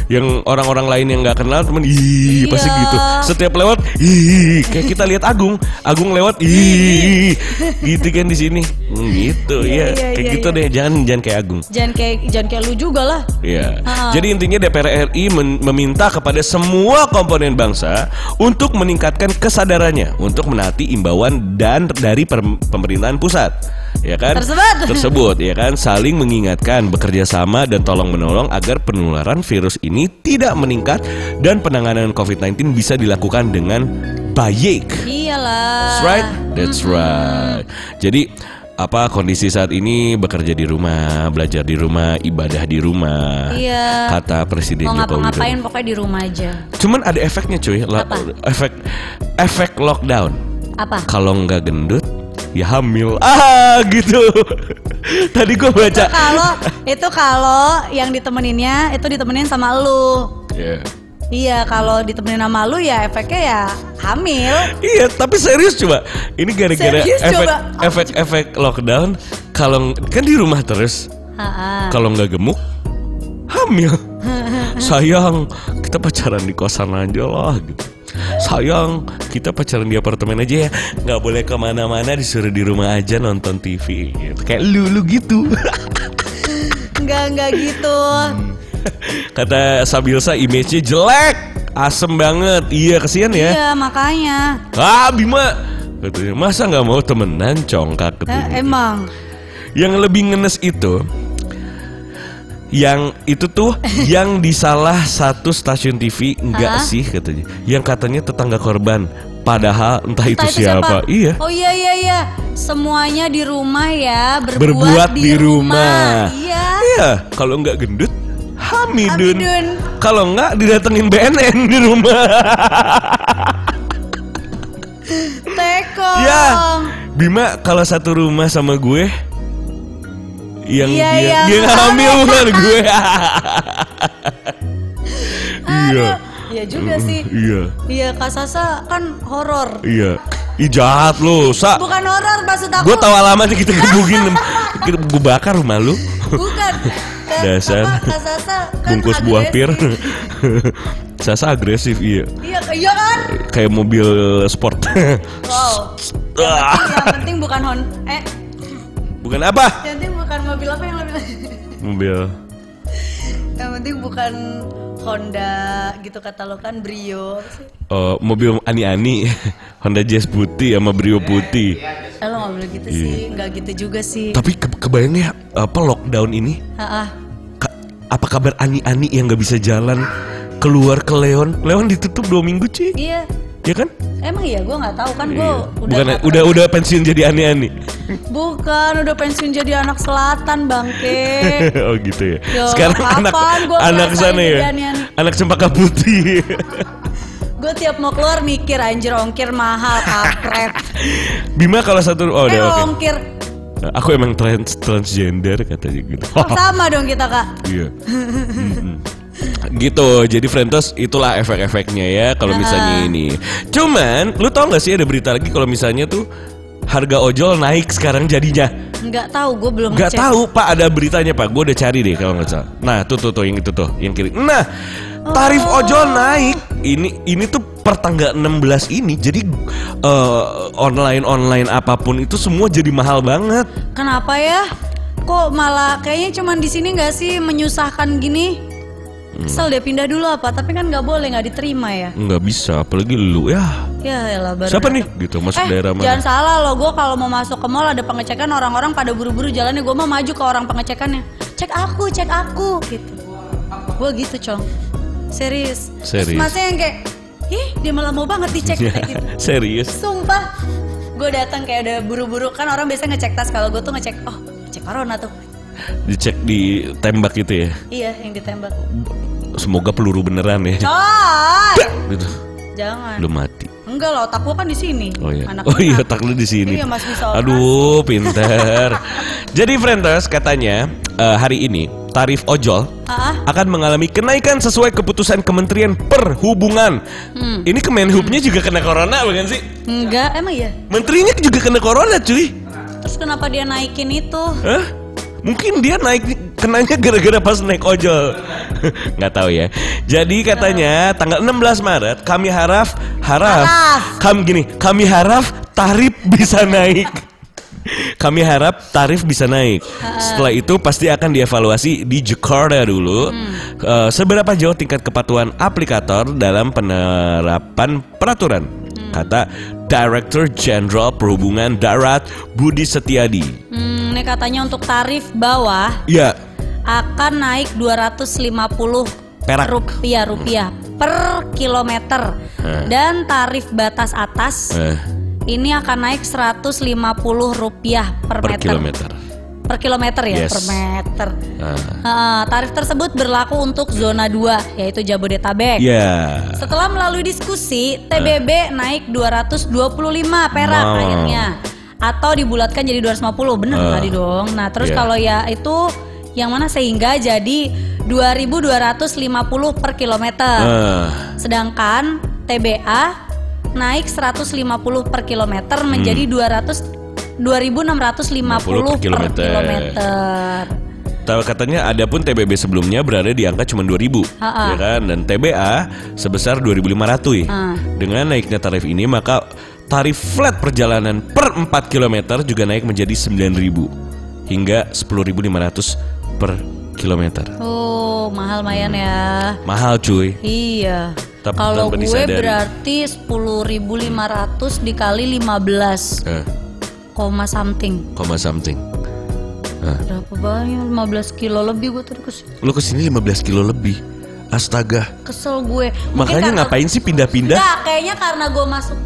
yang orang-orang lain yang nggak kenal temen ih Iya. pasti gitu. Setiap lewat ih kayak kita lihat Agung, Agung lewat ih gitu kan di sini. Hmm, gitu Iya, ya. iya, kayak iya, gitu iya. deh, jangan jangan kayak Agung. Jangan kayak jangan kayak lu juga lah. Iya. Ah. Jadi intinya DPR RI meminta kepada semua komponen bangsa untuk meningkatkan kesadarannya untuk menaati imbauan dan dari pemerintahan pusat. Ya kan? Tersebut. Tersebut, ya kan? Saling mengingatkan, bekerja sama dan tolong menolong agar penularan virus ini tidak meningkat dan penanganan COVID-19 bisa dilakukan dengan baik. Iyalah. That's right. That's right. Jadi apa kondisi saat ini bekerja di rumah, belajar di rumah, ibadah di rumah. Iya. Kata Presiden Mau Joko ngapa-ngapain Widodo. pokoknya di rumah aja. Cuman ada efeknya cuy, Apa? efek efek lockdown. Apa? Kalau nggak gendut, ya hamil. Ah gitu. Tadi gue baca. Kalau itu kalau yang ditemeninnya itu ditemenin sama lu. Iya. Iya, kalau ditemenin sama lu ya efeknya ya hamil. Iya, tapi serius coba. Ini gara-gara efek coba. efek efek lockdown. Kalau kan di rumah terus, kalau nggak gemuk hamil sayang kita pacaran di kosan aja lah gitu sayang kita pacaran di apartemen aja ya. Nggak boleh ke mana-mana disuruh di rumah aja nonton TV gitu. kayak lu lu gitu. Enggak enggak gitu. kata Sabilsa image-nya jelek. Asem banget. Iya kesian ya. Iya, makanya. ah Bima. Katanya masa nggak mau temenan congkak? Eh, katanya emang? Yang lebih ngenes itu yang itu tuh yang di salah satu stasiun TV enggak Hah? sih katanya. Yang katanya tetangga korban. Padahal entah itu, Entah siapa. Iya. Oh iya iya iya. Semuanya di rumah ya, berbuat, Berbuat di rumah. Iya. Iya, kalau enggak gendut Hamidun. Hamidun. Kalau enggak didatengin BNN di rumah. Tekong. ya. Bima kalau satu rumah sama gue yang Iya, dia iya. dia hamil bukan gue. iya. Iya juga sih. Iya. Iya, Kak Sasa kan horor. Iya. Ih jahat lu, sa. Bukan horor maksud aku. Gue tahu alamatnya kita gebugin, gue bakar rumah lu. Bukan. Ke- Dasar. apa, Kak Sasa kan Bungkus buah pir. agresif. Sasa agresif iya, Iya, iya kan? kayak mobil sport. Wow. Ah, Yang penting bukan Hon eh Bukan apa? yang penting bukan mobil apa yang lebih Mobil. Yang penting bukan Honda gitu kata lo kan Brio eh, mobil ani-ani Honda Jazz putih sama Brio putih. Eh, lo nggak boleh gitu Iya. sih, nggak gitu juga sih. Tapi ke kebayangnya apa lockdown ini? Ka- apa kabar ani-ani yang nggak bisa jalan keluar ke Leon? Leon ditutup dua minggu cuy, Iya, ya kan? emang iya gue nggak tahu kan gue Iya. udah Bukan udah udah pensiun jadi ani-ani. bukan udah pensiun jadi anak selatan bangke. oh gitu ya. Yo, Sekarang anak anak sana ya. Anak cempaka putih. gue tiap mau keluar mikir anjir ongkir mahal kampret. Bima kalau satu oh eh oke. ongkir Aku emang trans transgender katanya gitu. oh, sama dong kita kak. Iya. Mm-mm. Gitu jadi Frentos itulah efek-efeknya ya kalau misalnya ini. Cuman lu tau gak sih ada berita lagi kalau misalnya tuh harga ojol naik sekarang jadinya? Nggak tahu gue belum nggak tahu pak ada beritanya pak. Gue udah cari deh kalau nggak salah. Nah tuh tuh tuh yang itu tuh yang kiri. Nah tarif ojol naik. Ini ini tuh per tanggal 16 ini jadi eh, online online apa pun itu semua jadi mahal banget. Kenapa ya? Kok malah kayaknya cuman di sini nggak sih menyusahkan gini? Kesel deh pindah dulu apa? Tapi kan nggak boleh nggak diterima ya. nggak bisa apalagi lu ya Ya elah baru siapa nih gitu masuk Eh, daerah mana jangan salah loh, gue kalau mau masuk ke mall ada pengecekan orang-orang pada buru-buru jalannya, gue mau maju ke orang pengecekannya. Cek aku, cek aku, gitu. Gue gitu, cong. Serius. Serius. masnya yang kayak, ih dia malah mau banget dicek kayak gitu. serius Sumpah, gue datang kayak udah buru-buru kan orang biasa ngecek tas kalau gue tuh ngecek, oh ngecek corona tuh. Dicek di tembak gitu ya Iya yang ditembak. semoga peluru beneran ya Coy, gitu jangan. lu mati Enggak loh, otak gue kan di sini. oh iya Anak oh iya otak lu di sini Iya, Mas bisa aduh pinter jadi frienders katanya eh, hari ini tarif ojol akan mengalami kenaikan sesuai keputusan Kementerian Perhubungan. Hmm. Ini Kemenhubnya juga kena corona bukan sih? Enggak, emang iya. Menterinya juga kena corona cuy. Terus kenapa dia naikin itu? Hah? Mungkin dia naik kenanya gara-gara pas naik ojol. Nggak tahu ya. Jadi katanya tanggal 16 Maret kami harap harap kami gini, kami harap tarif bisa naik. Kami harap tarif bisa naik. Setelah itu pasti akan dievaluasi di Jakarta dulu. Eh, seberapa jauh tingkat kepatuhan aplikator dalam penerapan peraturan? Kata Director Jenderal Perhubungan Darat Budi Setiadi. Hmm, ini katanya untuk tarif bawah Ya, akan naik 250 Perak. rupiah rupiah per kilometer Eh. dan tarif batas atas eh, ini akan naik 150 rupiah per, per meter kilometer. Per kilometer ya Yes. per meter. Ah. Eh, tarif tersebut berlaku untuk zona 2 yaitu Jabodetabek. Ya. Setelah melalui diskusi, TBB naik 225 perak Wow. akhirnya atau dibulatkan jadi 250. Bener Ah. tadi dong. Nah, terus Iya. kalau ya itu yang mana sehingga jadi 2250 per kilometer. Ah. Sedangkan TBA naik 150 per kilometer menjadi 200 2650 per per kilometer. kilometer. Katanya ada pun TBB sebelumnya berada di angka cuma 2000 Ha-ha. ya kan dan TBA sebesar 2500 Ah. Dengan naiknya tarif ini maka tarif flat perjalanan per 4 km juga naik menjadi 9000 hingga 10500 per kilometer. Oh, mahal mayan ya. Mahal cuy. Iya. Kalau gue disadari. berarti 10.500 dikali 15 Eh, koma something. koma something. Nah, Berapa banyak? 15 kilo lebih gue tadi ke sini. lu ke sini 15 kilo lebih. Astaga. Kesel gue. Mungkin Makanya karena- ngapain sih pindah-pindah Enggak, kayaknya karena gue masuk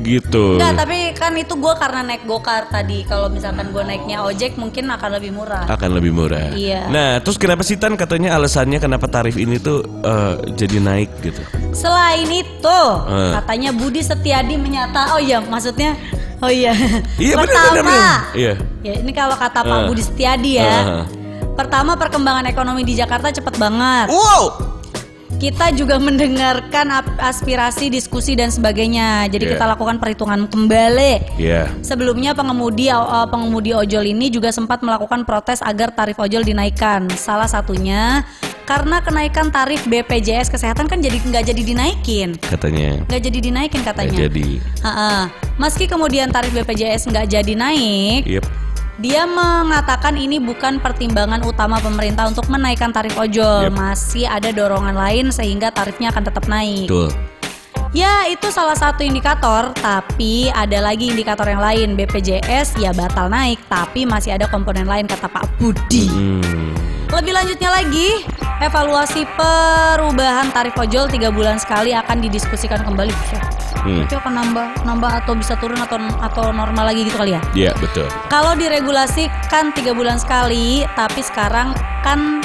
gitu? Enggak, tapi kan itu gue karena naik gokar tadi. Kalau misalkan gue naiknya ojek mungkin akan lebih murah. akan lebih murah. Iya. Nah, terus kenapa sih Tan katanya alasannya kenapa tarif ini tuh eh, jadi naik gitu? Selain itu, Eh. katanya Budi Setiadi menyata. Oh iya, maksudnya Oh iya. Iya benar. Iya. Ya, ini kalau kata Pak Eh. Budi Setiadi ya. Eh. Pertama perkembangan ekonomi di Jakarta cepet banget. Wow. Kita juga mendengarkan aspirasi, diskusi dan sebagainya. Jadi Iya. kita lakukan perhitungan kembali. Iya. Sebelumnya pengemudi pengemudi ojol ini juga sempat melakukan protes agar tarif ojol dinaikkan. Salah satunya karena kenaikan tarif BPJS kesehatan kan jadi nggak jadi dinaikin, Katanya. nggak jadi dinaikin katanya. jadi. Ha-ha. Meski kemudian tarif BPJS nggak jadi naik, Yep. Dia mengatakan ini bukan pertimbangan utama pemerintah untuk menaikkan tarif ojol. Yep. Masih ada dorongan lain sehingga tarifnya akan tetap naik. Betul. Ya itu salah satu indikator, tapi ada lagi indikator yang lain. BPJS ya batal naik, tapi masih ada komponen lain kata Pak Budi. Hmm. Lebih lanjutnya lagi, evaluasi perubahan tarif ojol tiga bulan sekali akan didiskusikan kembali. Hmm. Itu akan nambah, nambah atau bisa turun atau atau normal lagi gitu kali ya? Iya betul. Kalau diregulasi kan tiga bulan sekali, tapi sekarang kan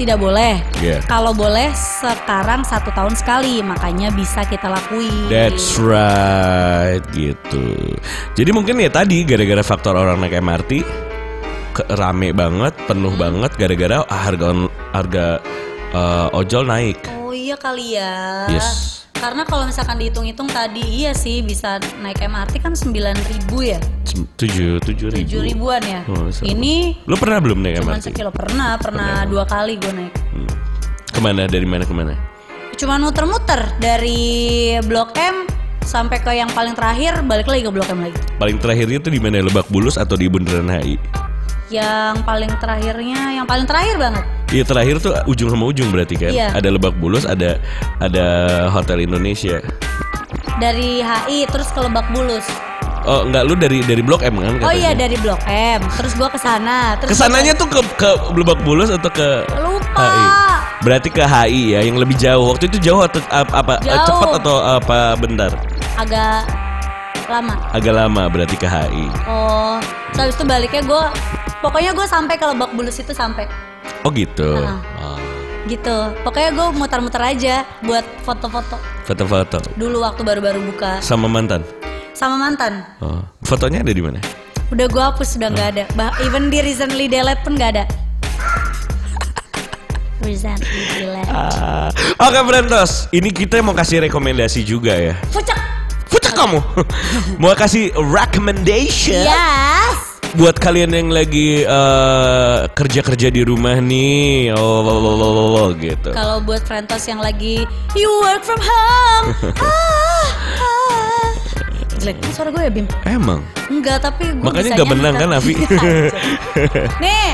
tidak boleh. Iya. Kalau boleh sekarang satu tahun sekali, makanya bisa kita lakuin. That's right gitu. Jadi mungkin ya tadi gara-gara faktor orang naik MRT ke- rame banget, penuh banget gara-gara harga harga uh, ojol naik. Oh iya kali ya. Yes. Karena kalau misalkan dihitung-hitung tadi iya sih bisa naik MRT kan 9.000 ya. Sem- Tujuh tujuh ribu. 7 ribuan ya. Oh, sama. Ini Lu pernah belum naik cuma MRT? sekilo pernah, pernah dua kali gue naik. Hmm. Ke mana dari mana ke mana? Cuma muter-muter dari Blok M sampai ke yang paling terakhir balik lagi ke Blok M lagi. Paling terakhirnya tuh di mana? Lebak Bulus atau di Bundaran HI? Yang paling terakhirnya, yang paling terakhir banget. Iya terakhir tuh ujung sama ujung berarti kan? Iya. Ada Lebak Bulus, ada ada Hotel Indonesia. Dari HI terus ke Lebak Bulus. Oh enggak lu dari dari Blok M kan? Oh iya katanya? dari Blok M. Terus gua ke sana. Terus Ke sananya tuh ke ke Lebak Bulus atau ke Lupa. HI? Berarti ke HI ya, yang lebih jauh. Waktu itu jauh atau apa, apa Jauh. cepat atau apa bentar? agak lama. Agak lama berarti ke HI. Oh, terus habis itu baliknya gue, pokoknya gue sampai ke Lebak Bulus itu sampai Oh gitu. Heeh. Oh, gitu. Pokoknya gue muter-muter aja buat foto-foto Foto-foto dulu waktu baru-baru buka sama mantan. sama mantan. Oh. Fotonya ada di mana? Udah gue hapus sudah nggak ada. Bah, even di recently delete pun nggak ada. Ah, Oke Brentos, ini kita mau kasih rekomendasi juga ya. Pucak. Kamu. mau kasih recommendation Yes. buat kalian yang lagi eh, kerja-kerja di rumah nih. Oh, lo, lo, lo, lo, lo, gitu. Kalau buat Frentos yang lagi you work from home. ah, ah. Jelek kan suara gue ya Bim? Emang. Enggak, tapi gue Makanya nggak nyanyi, menang kan, Avi? Nih,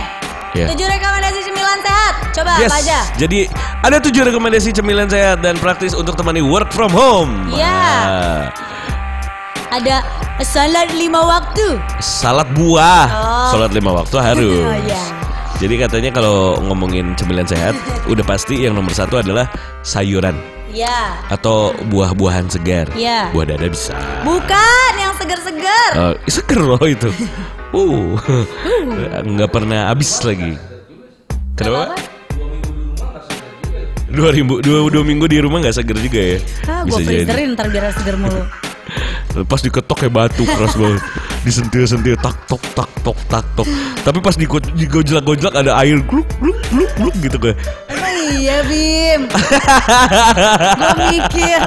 Ya. tujuh rekomendasi cemilan sehat. Coba Yes. apa aja? Jadi ada tujuh rekomendasi cemilan sehat dan praktis untuk temani work from home. Iya. Nah, Ada salad lima waktu. salad buah. Oh. Salat lima waktu harus. Oh, iya. Jadi katanya kalau ngomongin cemilan sehat, udah pasti yang nomor satu adalah sayuran Ya. atau buah-buahan segar. Iya. Buah dada bisa. Bukan yang segar-segar. Eh, seger loh itu. Uh, nggak pernah habis lagi. Kenapa? Apa? Dua, ribu, dua, dua minggu di rumah nggak seger juga ya? Ah, gue freezerin ntar biar segar mulu. Pas diketok kayak batu keras banget. Disentil-sentil tak tok tak tok tak tok. Tapi pas digo- digojlak-gojlak ada air gluk gluk gluk gluk gitu kayak. Emang iya Bim. gue mikir.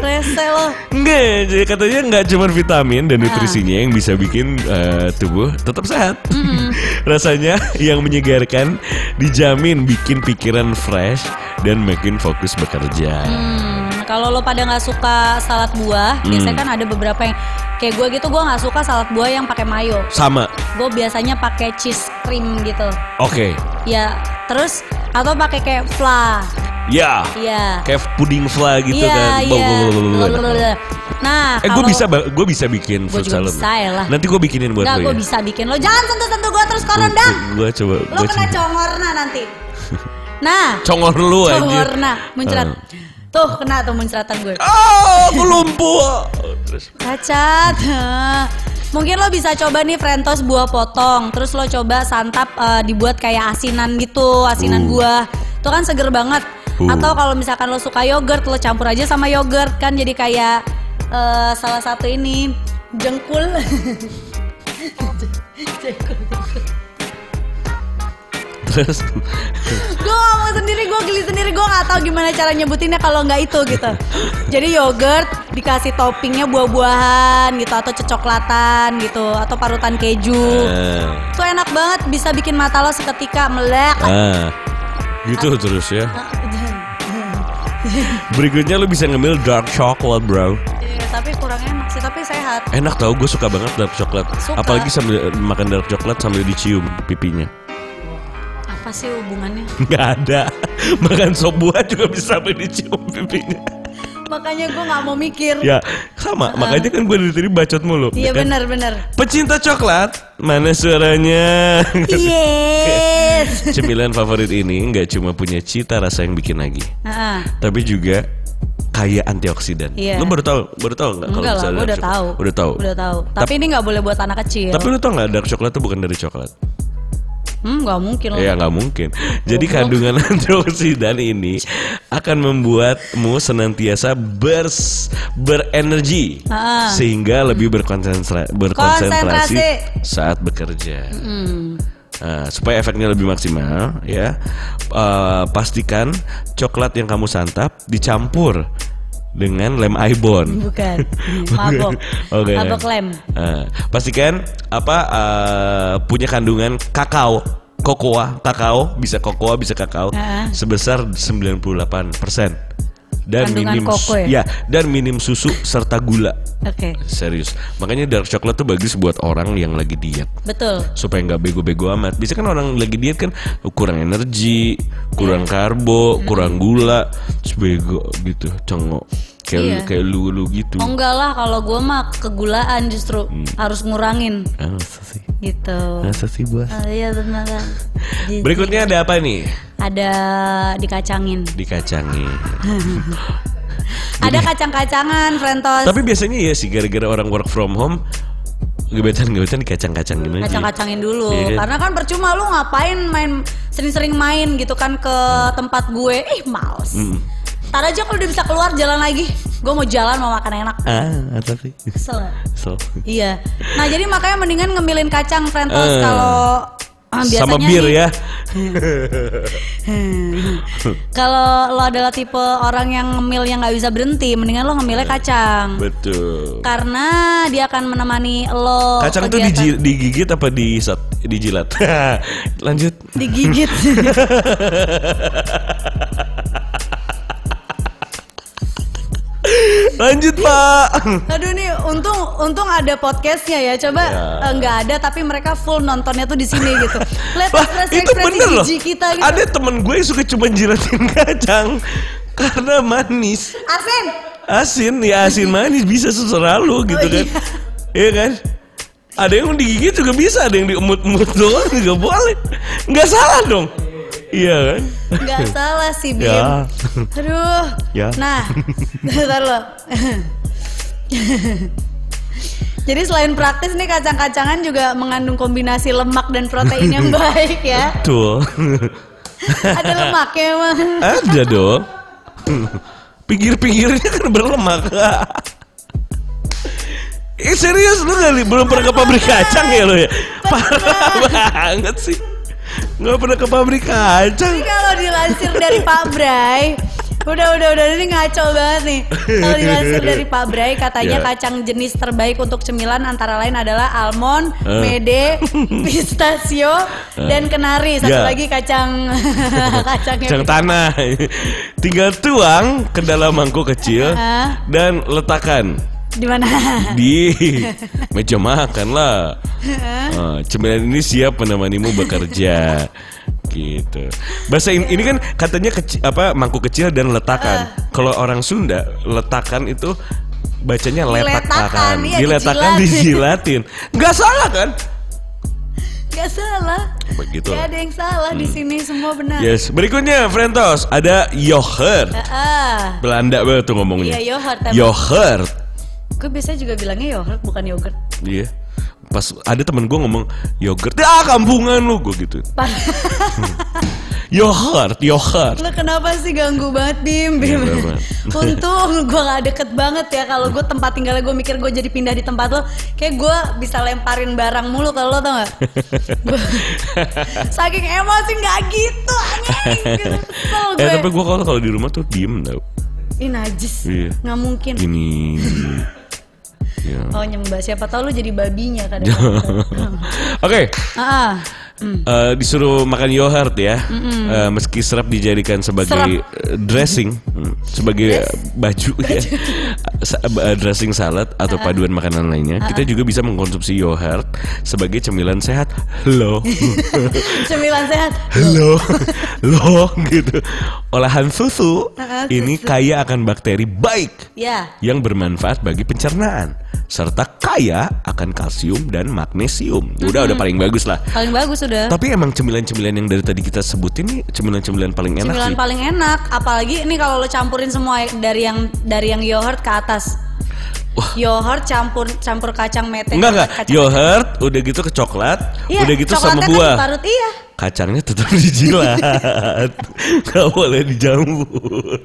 Rese lo. Enggak, jadi katanya nggak cuma vitamin dan nutrisinya yang bisa bikin eh, tubuh tetap sehat. Rasanya yang menyegarkan, dijamin bikin pikiran fresh dan makin fokus bekerja. Hmm, kalau lo pada nggak suka salad buah, Hmm. biasanya kan ada beberapa yang kayak gue gitu, gue nggak suka salad buah yang pakai mayo. Sama, Gue biasanya pakai cheese cream gitu. oke, Ya, terus atau pakai kayak fla. ya, Iya. kayak puding fla gitu Iya, kan. iya. Nah, Eh gue bisa, gue bisa bikin fruit juga salad. bisa ya lah. Nanti gue bikinin buat Nggak, lo gue ya. bisa bikin lo. Jangan sentuh-sentuh gue terus koron dah. Gue coba, Lo kena coba. congorna nanti. Nah, Congor lu anjir. congorna muncrat. Ah. Tuh kena tuh muncratan gue. Oh, aku lumpuh. Terus, Cacat. Mungkin lo bisa coba nih Frentos buah potong, terus lo coba santap eh, dibuat kayak asinan gitu, asinan Uh. buah. Itu kan seger banget. Uh. Atau kalau misalkan lo suka yogurt, lo campur aja sama yogurt kan jadi kayak eh, salah satu ini jengkul. terus Gue ngomong sendiri gue geli sendiri, gue nggak tahu gimana cara nyebutinnya kalau nggak itu gitu. Jadi yogurt dikasih toppingnya buah-buahan gitu atau cecoklatan gitu atau parutan keju. Eh, Itu enak banget, bisa bikin mata lo seketika melek. ah, gitu terus ya. Berikutnya lu bisa ngemil dark chocolate bro. Iya, tapi kurang enak sih, tapi sehat. Enak tau gue suka banget dark chocolate. Suka. Apalagi sambil makan dark chocolate sambil dicium pipinya. Sih hubungannya? Nggak ada. Makan sop buah juga bisa sambil dicium pipinya. Makanya gue nggak mau mikir. Ya sama. Makanya kan gue dari tadi bacot mulu. Iya ya kan? benar-benar. Pecinta coklat, mana suaranya? Yes. Cemilan favorit ini nggak cuma punya cita rasa yang bikin lagi, Heeh. tapi juga kaya antioksidan. Iya. Lu baru tahu, baru tahu nggak? Enggak lah, misalnya gue udah tahu. chocolate? Udah tahu. Udah tahu. Tapi ini nggak boleh buat anak kecil. Tapi lu tau nggak dark coklat itu bukan dari coklat? Hmm, nggak mungkin loh. Ya nggak mungkin. Jadi kandungan antioksidan ini akan membuatmu senantiasa bers berenergi Ah. sehingga lebih berkonsentra berkonsentrasi Konsentrasi. saat bekerja. Hmm. Nah, supaya efeknya lebih maksimal, ya eh, pastikan coklat yang kamu santap dicampur dengan lem ibon. Bukan. Mabok. Oke. Mabok lem. Eh, pastikan apa eh, punya kandungan kakao, kokoa, kakao bisa kokoa bisa kakao Heeh. sebesar 98% dan Kandungan minim koko ya? ya dan minim susu serta gula. Oke. Serius. Makanya dark coklat tuh bagus buat orang yang lagi diet Betul. supaya nggak bego-bego amat. Biasanya kan orang lagi diet kan kurang energi, kurang Iya. karbo, kurang gula, terus bego gitu, cengok. Kayak Iya. lu, kayak lu lu gitu. Oh enggak lah kalau gue mah kegulaan justru Hmm. harus ngurangin Ah, masa sih? gitu. Masa sih, Bos? Oh, iya benar. Jijik. Berikutnya ada apa nih? ada dikacangin. Dikacangin. Ada kacang-kacangan, Frentos. Tapi biasanya ya sih gara-gara orang work from home gebetan-gebetan dikacang-kacangin aja. kacang-kacangin dulu Iya kan? karena kan percuma lu ngapain main sering-sering main gitu kan ke tempat gue ih males Mm. Ntar aja kalau udah bisa keluar jalan lagi gue mau jalan mau makan enak Ah, sih? Kesel. So. iya nah jadi makanya mendingan ngemilin kacang Frentos Eh. kalau ah, Sama biasanya bir nih- ya. kalau lo adalah tipe orang yang ngemil yang nggak bisa berhenti mendingan lo ngemilnya kacang Betul. karena dia akan menemani lo Kacang tuh diji- digigit apa disat, dijilat? Lanjut. digigit Lanjut, Pak. Aduh nih, untung untung ada podcastnya ya. Coba Ya. eh, nggak ada, tapi mereka full nontonnya tuh di sini gitu. Lihat Wah, ekspresi itu bener loh. kita gitu. Ada temen gue yang suka cuma jilatin kacang karena manis. Asin. Asin, ya asin manis bisa seserah lu gitu Oh, kan. Iya kan? Ada yang digigit juga bisa, ada yang diemut-emut doang juga boleh. Nggak salah dong. Iya kan? Nggak salah sih Bim. Ya. Aduh. Ya. Nah, bentar lo. Jadi selain praktis nih kacang-kacangan juga mengandung kombinasi lemak dan protein yang baik ya. Betul. Ada lemaknya emang. Ada dong. Pinggir-pinggirnya kan berlemak. Eh serius lu gak li- belum pernah ke pabrik kacang ya lo ya? Parah banget sih. Gak pernah ke pabrik kacang. Ini kalau dilansir dari Pak Bray, udah udah udah ini ngaco banget nih. Kalau dilansir dari Pak Bray, katanya Ya. kacang jenis terbaik untuk cemilan antara lain adalah almond, Eh. mede, pistachio, dan kenari. Satu Ya. lagi kacang kacangnya. Kacang tanah. Tinggal tuang ke dalam mangkuk kecil Ah. dan letakkan Di mana? di meja makan lah. Ah, cemilan ini siap menemanimu bekerja. Gitu. Bahasa in- ini kan katanya keci- apa mangkuk kecil dan letakan. Kalau orang Sunda letakan itu bacanya Diletakan, letakan. Diletakan dijilat. dijilatin. Nggak salah kan? Gak salah. Begitu. Gak ada yang salah di sini semua benar. Yes. Berikutnya Frentos ada yogurt. Ah, Belanda banget tuh ngomongnya. Iya. Yogurt. Gue biasanya juga bilangnya yogurt bukan yogurt. Iya. Pas ada temen gue ngomong yogurt, ah kampungan lu gue gitu. Yogurt, yogurt. Lo kenapa sih ganggu banget Bim? Bim. Ganggu banget. Untung gue gak deket banget ya Kalau gue tempat tinggalnya gue mikir gue jadi pindah di tempat lo Kayak gue bisa lemparin barang mulu ke lo tau gak? Gua- Saking emosi gak gitu Kesel Eh gue. tapi gue kalau kalau di rumah tuh diem tau. Ih najis. Iya. Nggak mungkin. Ini. Ya. Oh nyembah siapa tahu lu jadi babinya kadang. Oke, ah, ah. eh, disuruh makan yogurt ya. Eh, meski serap dijadikan sebagai Serap. eh, dressing, hmm, sebagai baju ya. Dressing salad atau paduan makanan lainnya, kita juga bisa mengkonsumsi yogurt sebagai cemilan sehat. Loh. Cemilan sehat. Loh. Loh gitu. Olahan susu Uh-uh, ini kaya akan bakteri baik Ya. yang bermanfaat bagi pencernaan serta kaya akan kalsium dan magnesium. Udah udah paling bagus lah. Paling bagus udah. Tapi emang cemilan-cemilan yang dari tadi kita sebutin nih cemilan-cemilan paling enak Cemilan paling enak, apalagi ini kalau lo campurin semua dari yang dari yang yogurt ke atas. Yogurt campur campur kacang mete. Enggak enggak, kacang- yogurt udah gitu ke coklat, Iya, udah gitu sama buah. Kan diparut, iya. Kacangnya tetap dijilat. Gak boleh dijamur.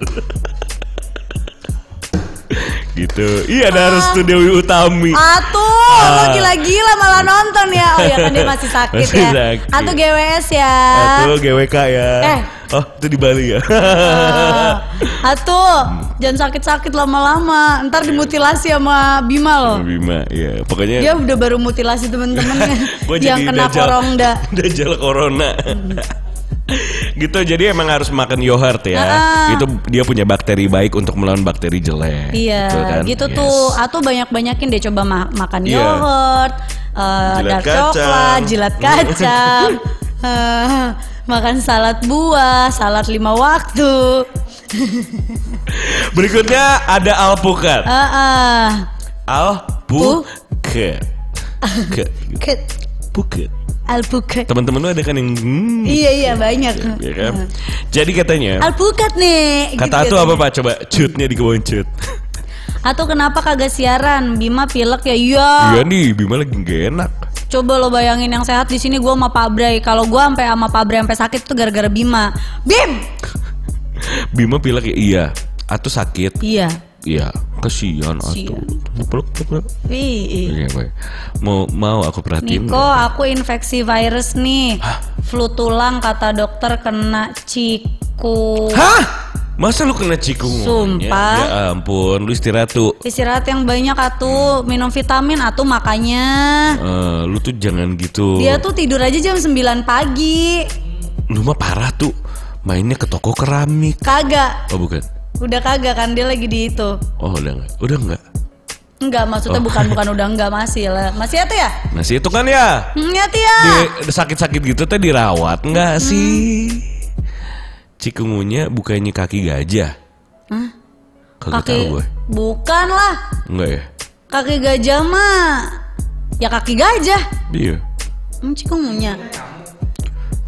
Gitu. Iya ada harus tuh Dewi Utami. Atuh, lo Ah. gila-gila malah nonton ya. Oh ya kan dia masih sakit Masih ya. sakit. Atau GWS ya. Atau GWK ya. Eh. Oh, itu di Bali ya. Ah. Atuh, jangan sakit-sakit lama-lama. Ntar dimutilasi sama Bima loh. Bima, ya. Pokoknya Dia udah baru mutilasi temen-temennya yang kena dajal. korongda. Dajjal corona. Gitu jadi emang harus makan yogurt ya. Ah. Itu dia punya bakteri baik untuk melawan bakteri jelek. Iya, kan? gitu Yes. tuh. Atau banyak-banyakin deh coba ma- makan Iya. yogurt, eh, Jilat dark kacang. coklat, jilat kacang, eh, makan salad buah, salad lima waktu. Berikutnya ada alpukat. Ah, ah. Alpukat. Ke, Ket, puket. Alpukat. Teman-teman lu ada kan yang hmm, Iya iya banyak. ya kan? Jadi katanya Alpukat nih. kata gitu Atu apa. Pak? Coba cutnya di ke bawah cut. Atau kenapa kagak siaran? Bima pilek ya? Iya. Iya nih, Bima lagi gak enak. Coba lo bayangin yang sehat di sini gua sama Pak Bray. Kalau gua sampai sama Pak Bray sampai sakit tuh gara-gara Bima. Bim. Bima pilek ya iya. Atu sakit. Iya. Iya, kesian Atu. Kesian. Peluk, peluk. Iya, baik. Mau mau aku perhatiin. Niko, aku infeksi virus nih. Flu tulang kata dokter kena ciku. Hah? Masa lu kena cikungunya? Sumpah. Ya ampun, lu istirahat tuh. Istirahat yang banyak atuh, minum vitamin atuh makanya. Eh, lu tuh jangan gitu. Dia tuh tidur aja jam 9 pagi. Lu mah parah tuh. Mainnya ke toko keramik. Kagak. Oh bukan. Udah kagak kan dia lagi di itu. Oh udah enggak. Udah enggak. Enggak, maksudnya Oh. bukan bukan udah enggak masih lah. Masih tuh ya? Nah, sih itu kan ya. Hmm, ya. Di sakit-sakit gitu teh dirawat enggak sih? Cikungunya bukannya kaki gajah. Hah? Kagak Kaki tahu gue. bukan lah. Enggak ya? Kaki gajah mah ya kaki gajah. Iya. Hmm, cikungunya.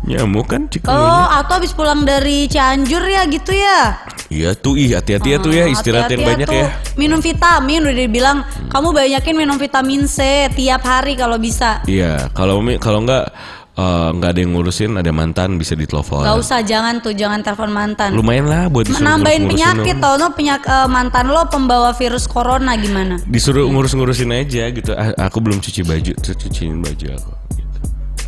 Nyamuk kan Oh, cikungunya. atau habis pulang dari Cianjur ya gitu ya? Iya tuh, ih hati-hati ya tuh ya Oh, istirahat yang banyak tuh. ya. Minum vitamin udah dibilang kamu banyakin minum vitamin C tiap hari kalau bisa. Iya, kalau mi- kalau enggak eh, enggak ada yang ngurusin, ada mantan bisa ditelepon. Gak usah jangan tuh jangan telepon mantan. Lumayan lah buat disuruh Nambahin penyakit tau no penyak eh, mantan lo pembawa virus corona gimana? Disuruh ngurus-ngurusin aja gitu. Ah, aku belum cuci baju, terus cuciin baju aku.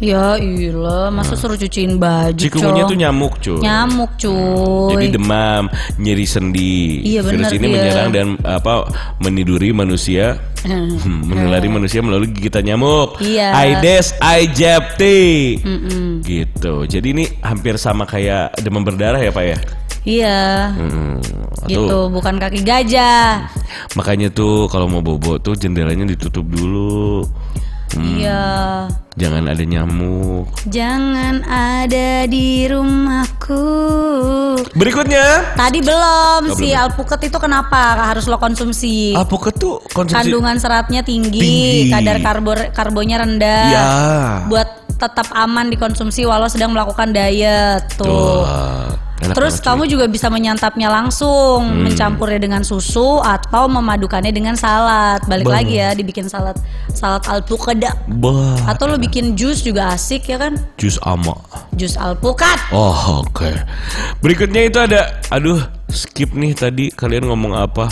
Ya iyalah, masa suruh cuciin baju Cikungunya tuh nyamuk, cuy. Nyamuk cuy. Jadi demam, nyeri sendi. Iya, Virus bener ini dia. menyerang dan apa meniduri manusia, hmm, menulari manusia melalui gigitan nyamuk. Iya. Aedes aegypti. Mm-mm. Gitu. Jadi ini hampir sama kayak demam berdarah ya, Pak ya? Iya. Hmm, Gitu, tuh, bukan kaki gajah. makanya tuh kalau mau bobo tuh jendelanya ditutup dulu. Hmm, Iya. Jangan ada nyamuk. Jangan ada di rumahku. Berikutnya, Tadi belum Oh, si belum. alpukat itu kenapa harus lo konsumsi? alpukat tuh konsumsi Kandungan seratnya tinggi, Tinggi. kadar karbo karbonya rendah. Ya. Buat tetap aman dikonsumsi walau sedang melakukan diet tuh. Tuh. Enak Terus banget, kamu juga bisa menyantapnya langsung, Hmm. mencampurnya dengan susu atau memadukannya dengan salad. Balik Bah. lagi ya, dibikin salad salad alpukat. Atau lo bikin jus juga asik ya kan? jus ama. Jus alpukat. Oh, oke. Berikutnya itu ada aduh, skip nih tadi kalian ngomong apa?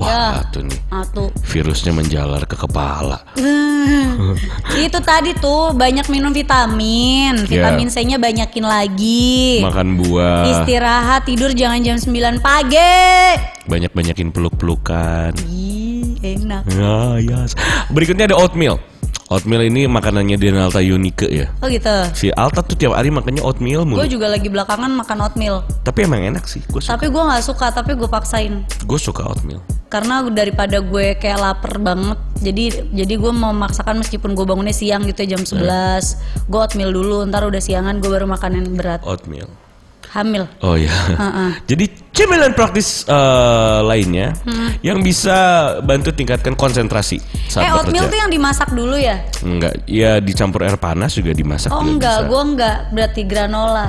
Wah, Ya. tuh nih. Atuh. Virusnya menjalar ke kepala. itu tadi tuh banyak minum vitamin. Ya. Vitamin C-nya banyakin lagi. Makan buah. Istirahat tidur jangan jam 9 pagi. Banyak-banyakin peluk-pelukan. Ih, enak. Ya, ya. Berikutnya ada oatmeal. Oatmeal ini makanannya Denalta Unique ya. Oh gitu. Si Alta tuh tiap hari makannya oatmeal mulu. Gue juga lagi belakangan makan oatmeal. Tapi emang enak sih. Suka. Tapi gue nggak suka, tapi gue paksain. Gue suka oatmeal. Karena daripada gue kayak lapar banget, jadi jadi gue mau memaksakan meskipun gue bangunnya siang gitu ya, jam 11 Gue oatmeal dulu, ntar udah siangan gue baru makan yang berat. Oatmeal. Hamil. Oh ya. Heeh. Jadi cemilan praktis eh, lainnya yang bisa bantu tingkatkan konsentrasi saat eh oatmeal tuh yang dimasak dulu ya? Enggak, ya dicampur air panas juga dimasak Oh juga enggak, bisa. gue enggak. Berarti granola.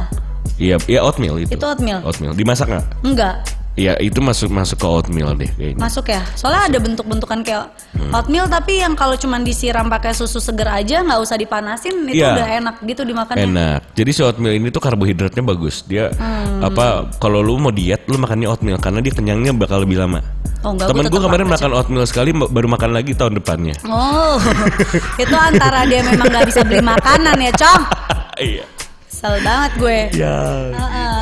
Iya, iya oatmeal itu. Itu oatmeal? Oatmeal. Dimasak nggak? Enggak. Iya, itu masuk masuk ke oatmeal deh kayaknya. Masuk ya? Soalnya ada bentuk-bentukan kayak Hmm. oatmeal tapi yang kalau cuman disiram pakai susu seger aja nggak usah dipanasin itu Iya. udah enak gitu dimakannya. Enak. Jadi si oatmeal ini tuh karbohidratnya bagus. Dia Hmm. apa kalau lu mau diet lu makannya oatmeal karena dia kenyangnya bakal lebih lama. Oh enggak, Temen gue kemarin makan makan oatmeal sekali baru makan lagi tahun depannya. Oh, itu antara dia memang nggak bisa beli makanan ya, Cong. Iya. Kesel banget gue. Ya. Heeh.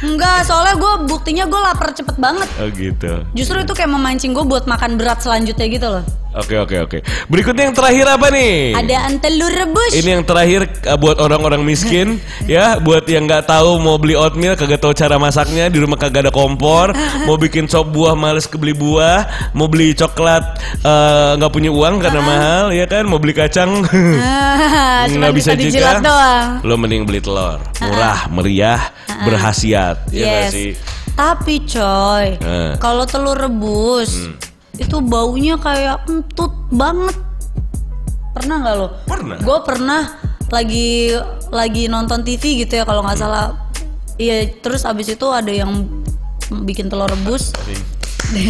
Enggak, soalnya gue buktinya gue lapar cepet banget. Oh gitu. Justru itu kayak memancing gue buat makan berat selanjutnya gitu loh. Oke oke oke. Berikutnya yang terakhir apa nih? Ada telur rebus. Ini yang terakhir uh, buat orang-orang miskin ya, buat yang nggak tahu mau beli oatmeal kagak tahu cara masaknya, di rumah kagak ada kompor, mau bikin sop buah males kebeli buah, mau beli coklat uh, nggak punya uang karena mahal ya kan, mau beli kacang Ah, nggak bisa, juga. doang. Lo mending beli telur, murah, meriah, berhasiat, ya yes. sih? Tapi coy, Eh. kalau telur rebus itu baunya kayak kentut banget. Pernah nggak lo? Pernah. Gue pernah lagi lagi nonton TV gitu ya kalau nggak salah. Iya, terus abis itu ada yang bikin telur rebus.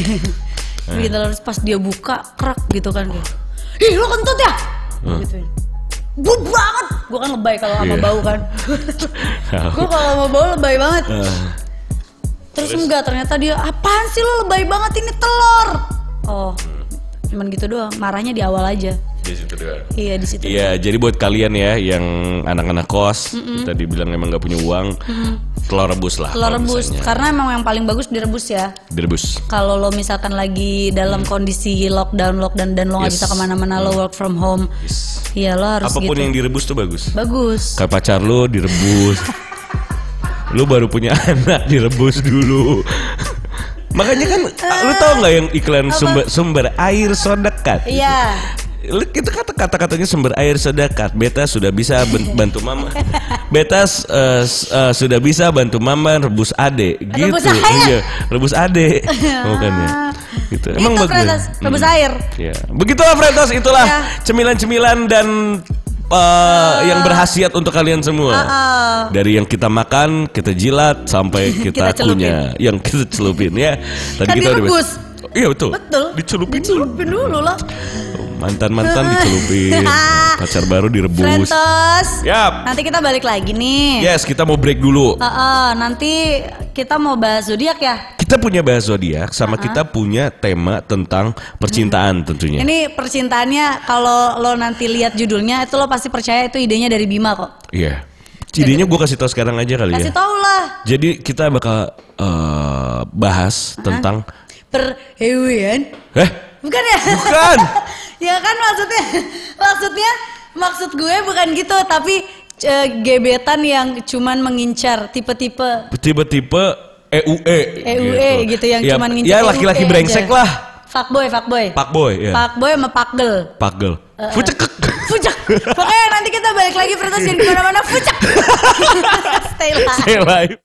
bikin telur rebus pas dia buka kerak gitu kan kayak. Ih, lo kentut ya? Gitu. Bu banget. Gue kan lebay kalau sama Iya. bau kan. Gue kalau sama bau lebay banget. Eh, Terus, enggak ternyata dia apaan sih lo lebay banget ini telur. Oh, cuman gitu doang. Marahnya di awal aja. di situ doang. Iya di situ. Iya, jadi buat kalian ya yang anak-anak kos, tadi bilang emang nggak punya uang, telur rebus lah. Telur rebus misalnya. karena emang yang paling bagus direbus ya. Direbus. Kalau lo misalkan lagi dalam kondisi lockdown lockdown dan lo nggak Yes. bisa ke mana-mana lo work from home, Yes. iya lo harus Apa pun gitu. yang direbus tuh bagus. Bagus. Kayak pacar lu direbus. lu baru punya anak direbus dulu. Makanya kan lu tau nggak yang iklan sumber sumber air sodekat? gitu? Iya. Lu- itu kata kata katanya sumber air sedekat beta sudah bisa bantu mama beta s- eh, sudah bisa bantu mama rebus ade gitu Rebus air? iya rebus ade bukannya gitu Itu Fretas, rebus Hmm. air. ya begitulah Fretas itulah Ya. cemilan-cemilan dan eh, yang berhasiat untuk kalian semua. Ah, dari yang kita makan kita jilat sampai kita, Kita kunyah. yang kita celupin ya. Tadi Kan kita udah direbus. iya betul. Betul. dicelupin Dicelupin dulu lah. Mantan mantan dicelupin pacar baru direbus Frentos. Yap. Nanti kita balik lagi nih. Yes, kita mau break dulu. Ah, ah, nanti kita mau bahas zodiak ya. Kita punya bahas zodiak sama kita punya tema tentang percintaan tentunya. Ini percintaannya kalau lo nanti lihat judulnya itu lo pasti percaya itu idenya dari Bima kok. Iya. Jadinya gue kasih tahu sekarang aja kali Kasih ya. tau lah. Jadi kita bakal eh, bahas tentang Perhewan. eh Bukan ya? bukan. ya kan maksudnya maksudnya maksud gue bukan gitu tapi eh, gebetan yang cuman mengincar tipe-tipe Tipe-tipe EUE. EUE gitu, yang ya, cuman ngincar Ya laki-laki brengsek aja. lah. fuckboy fuckboy. Pakboy ya. Fuckboy sama pakgel. Pakgel. Fucek. Fujak. Pokoknya nanti kita balik lagi Fretas jangan ke mana-mana Fujak. Stay lah. Stay live.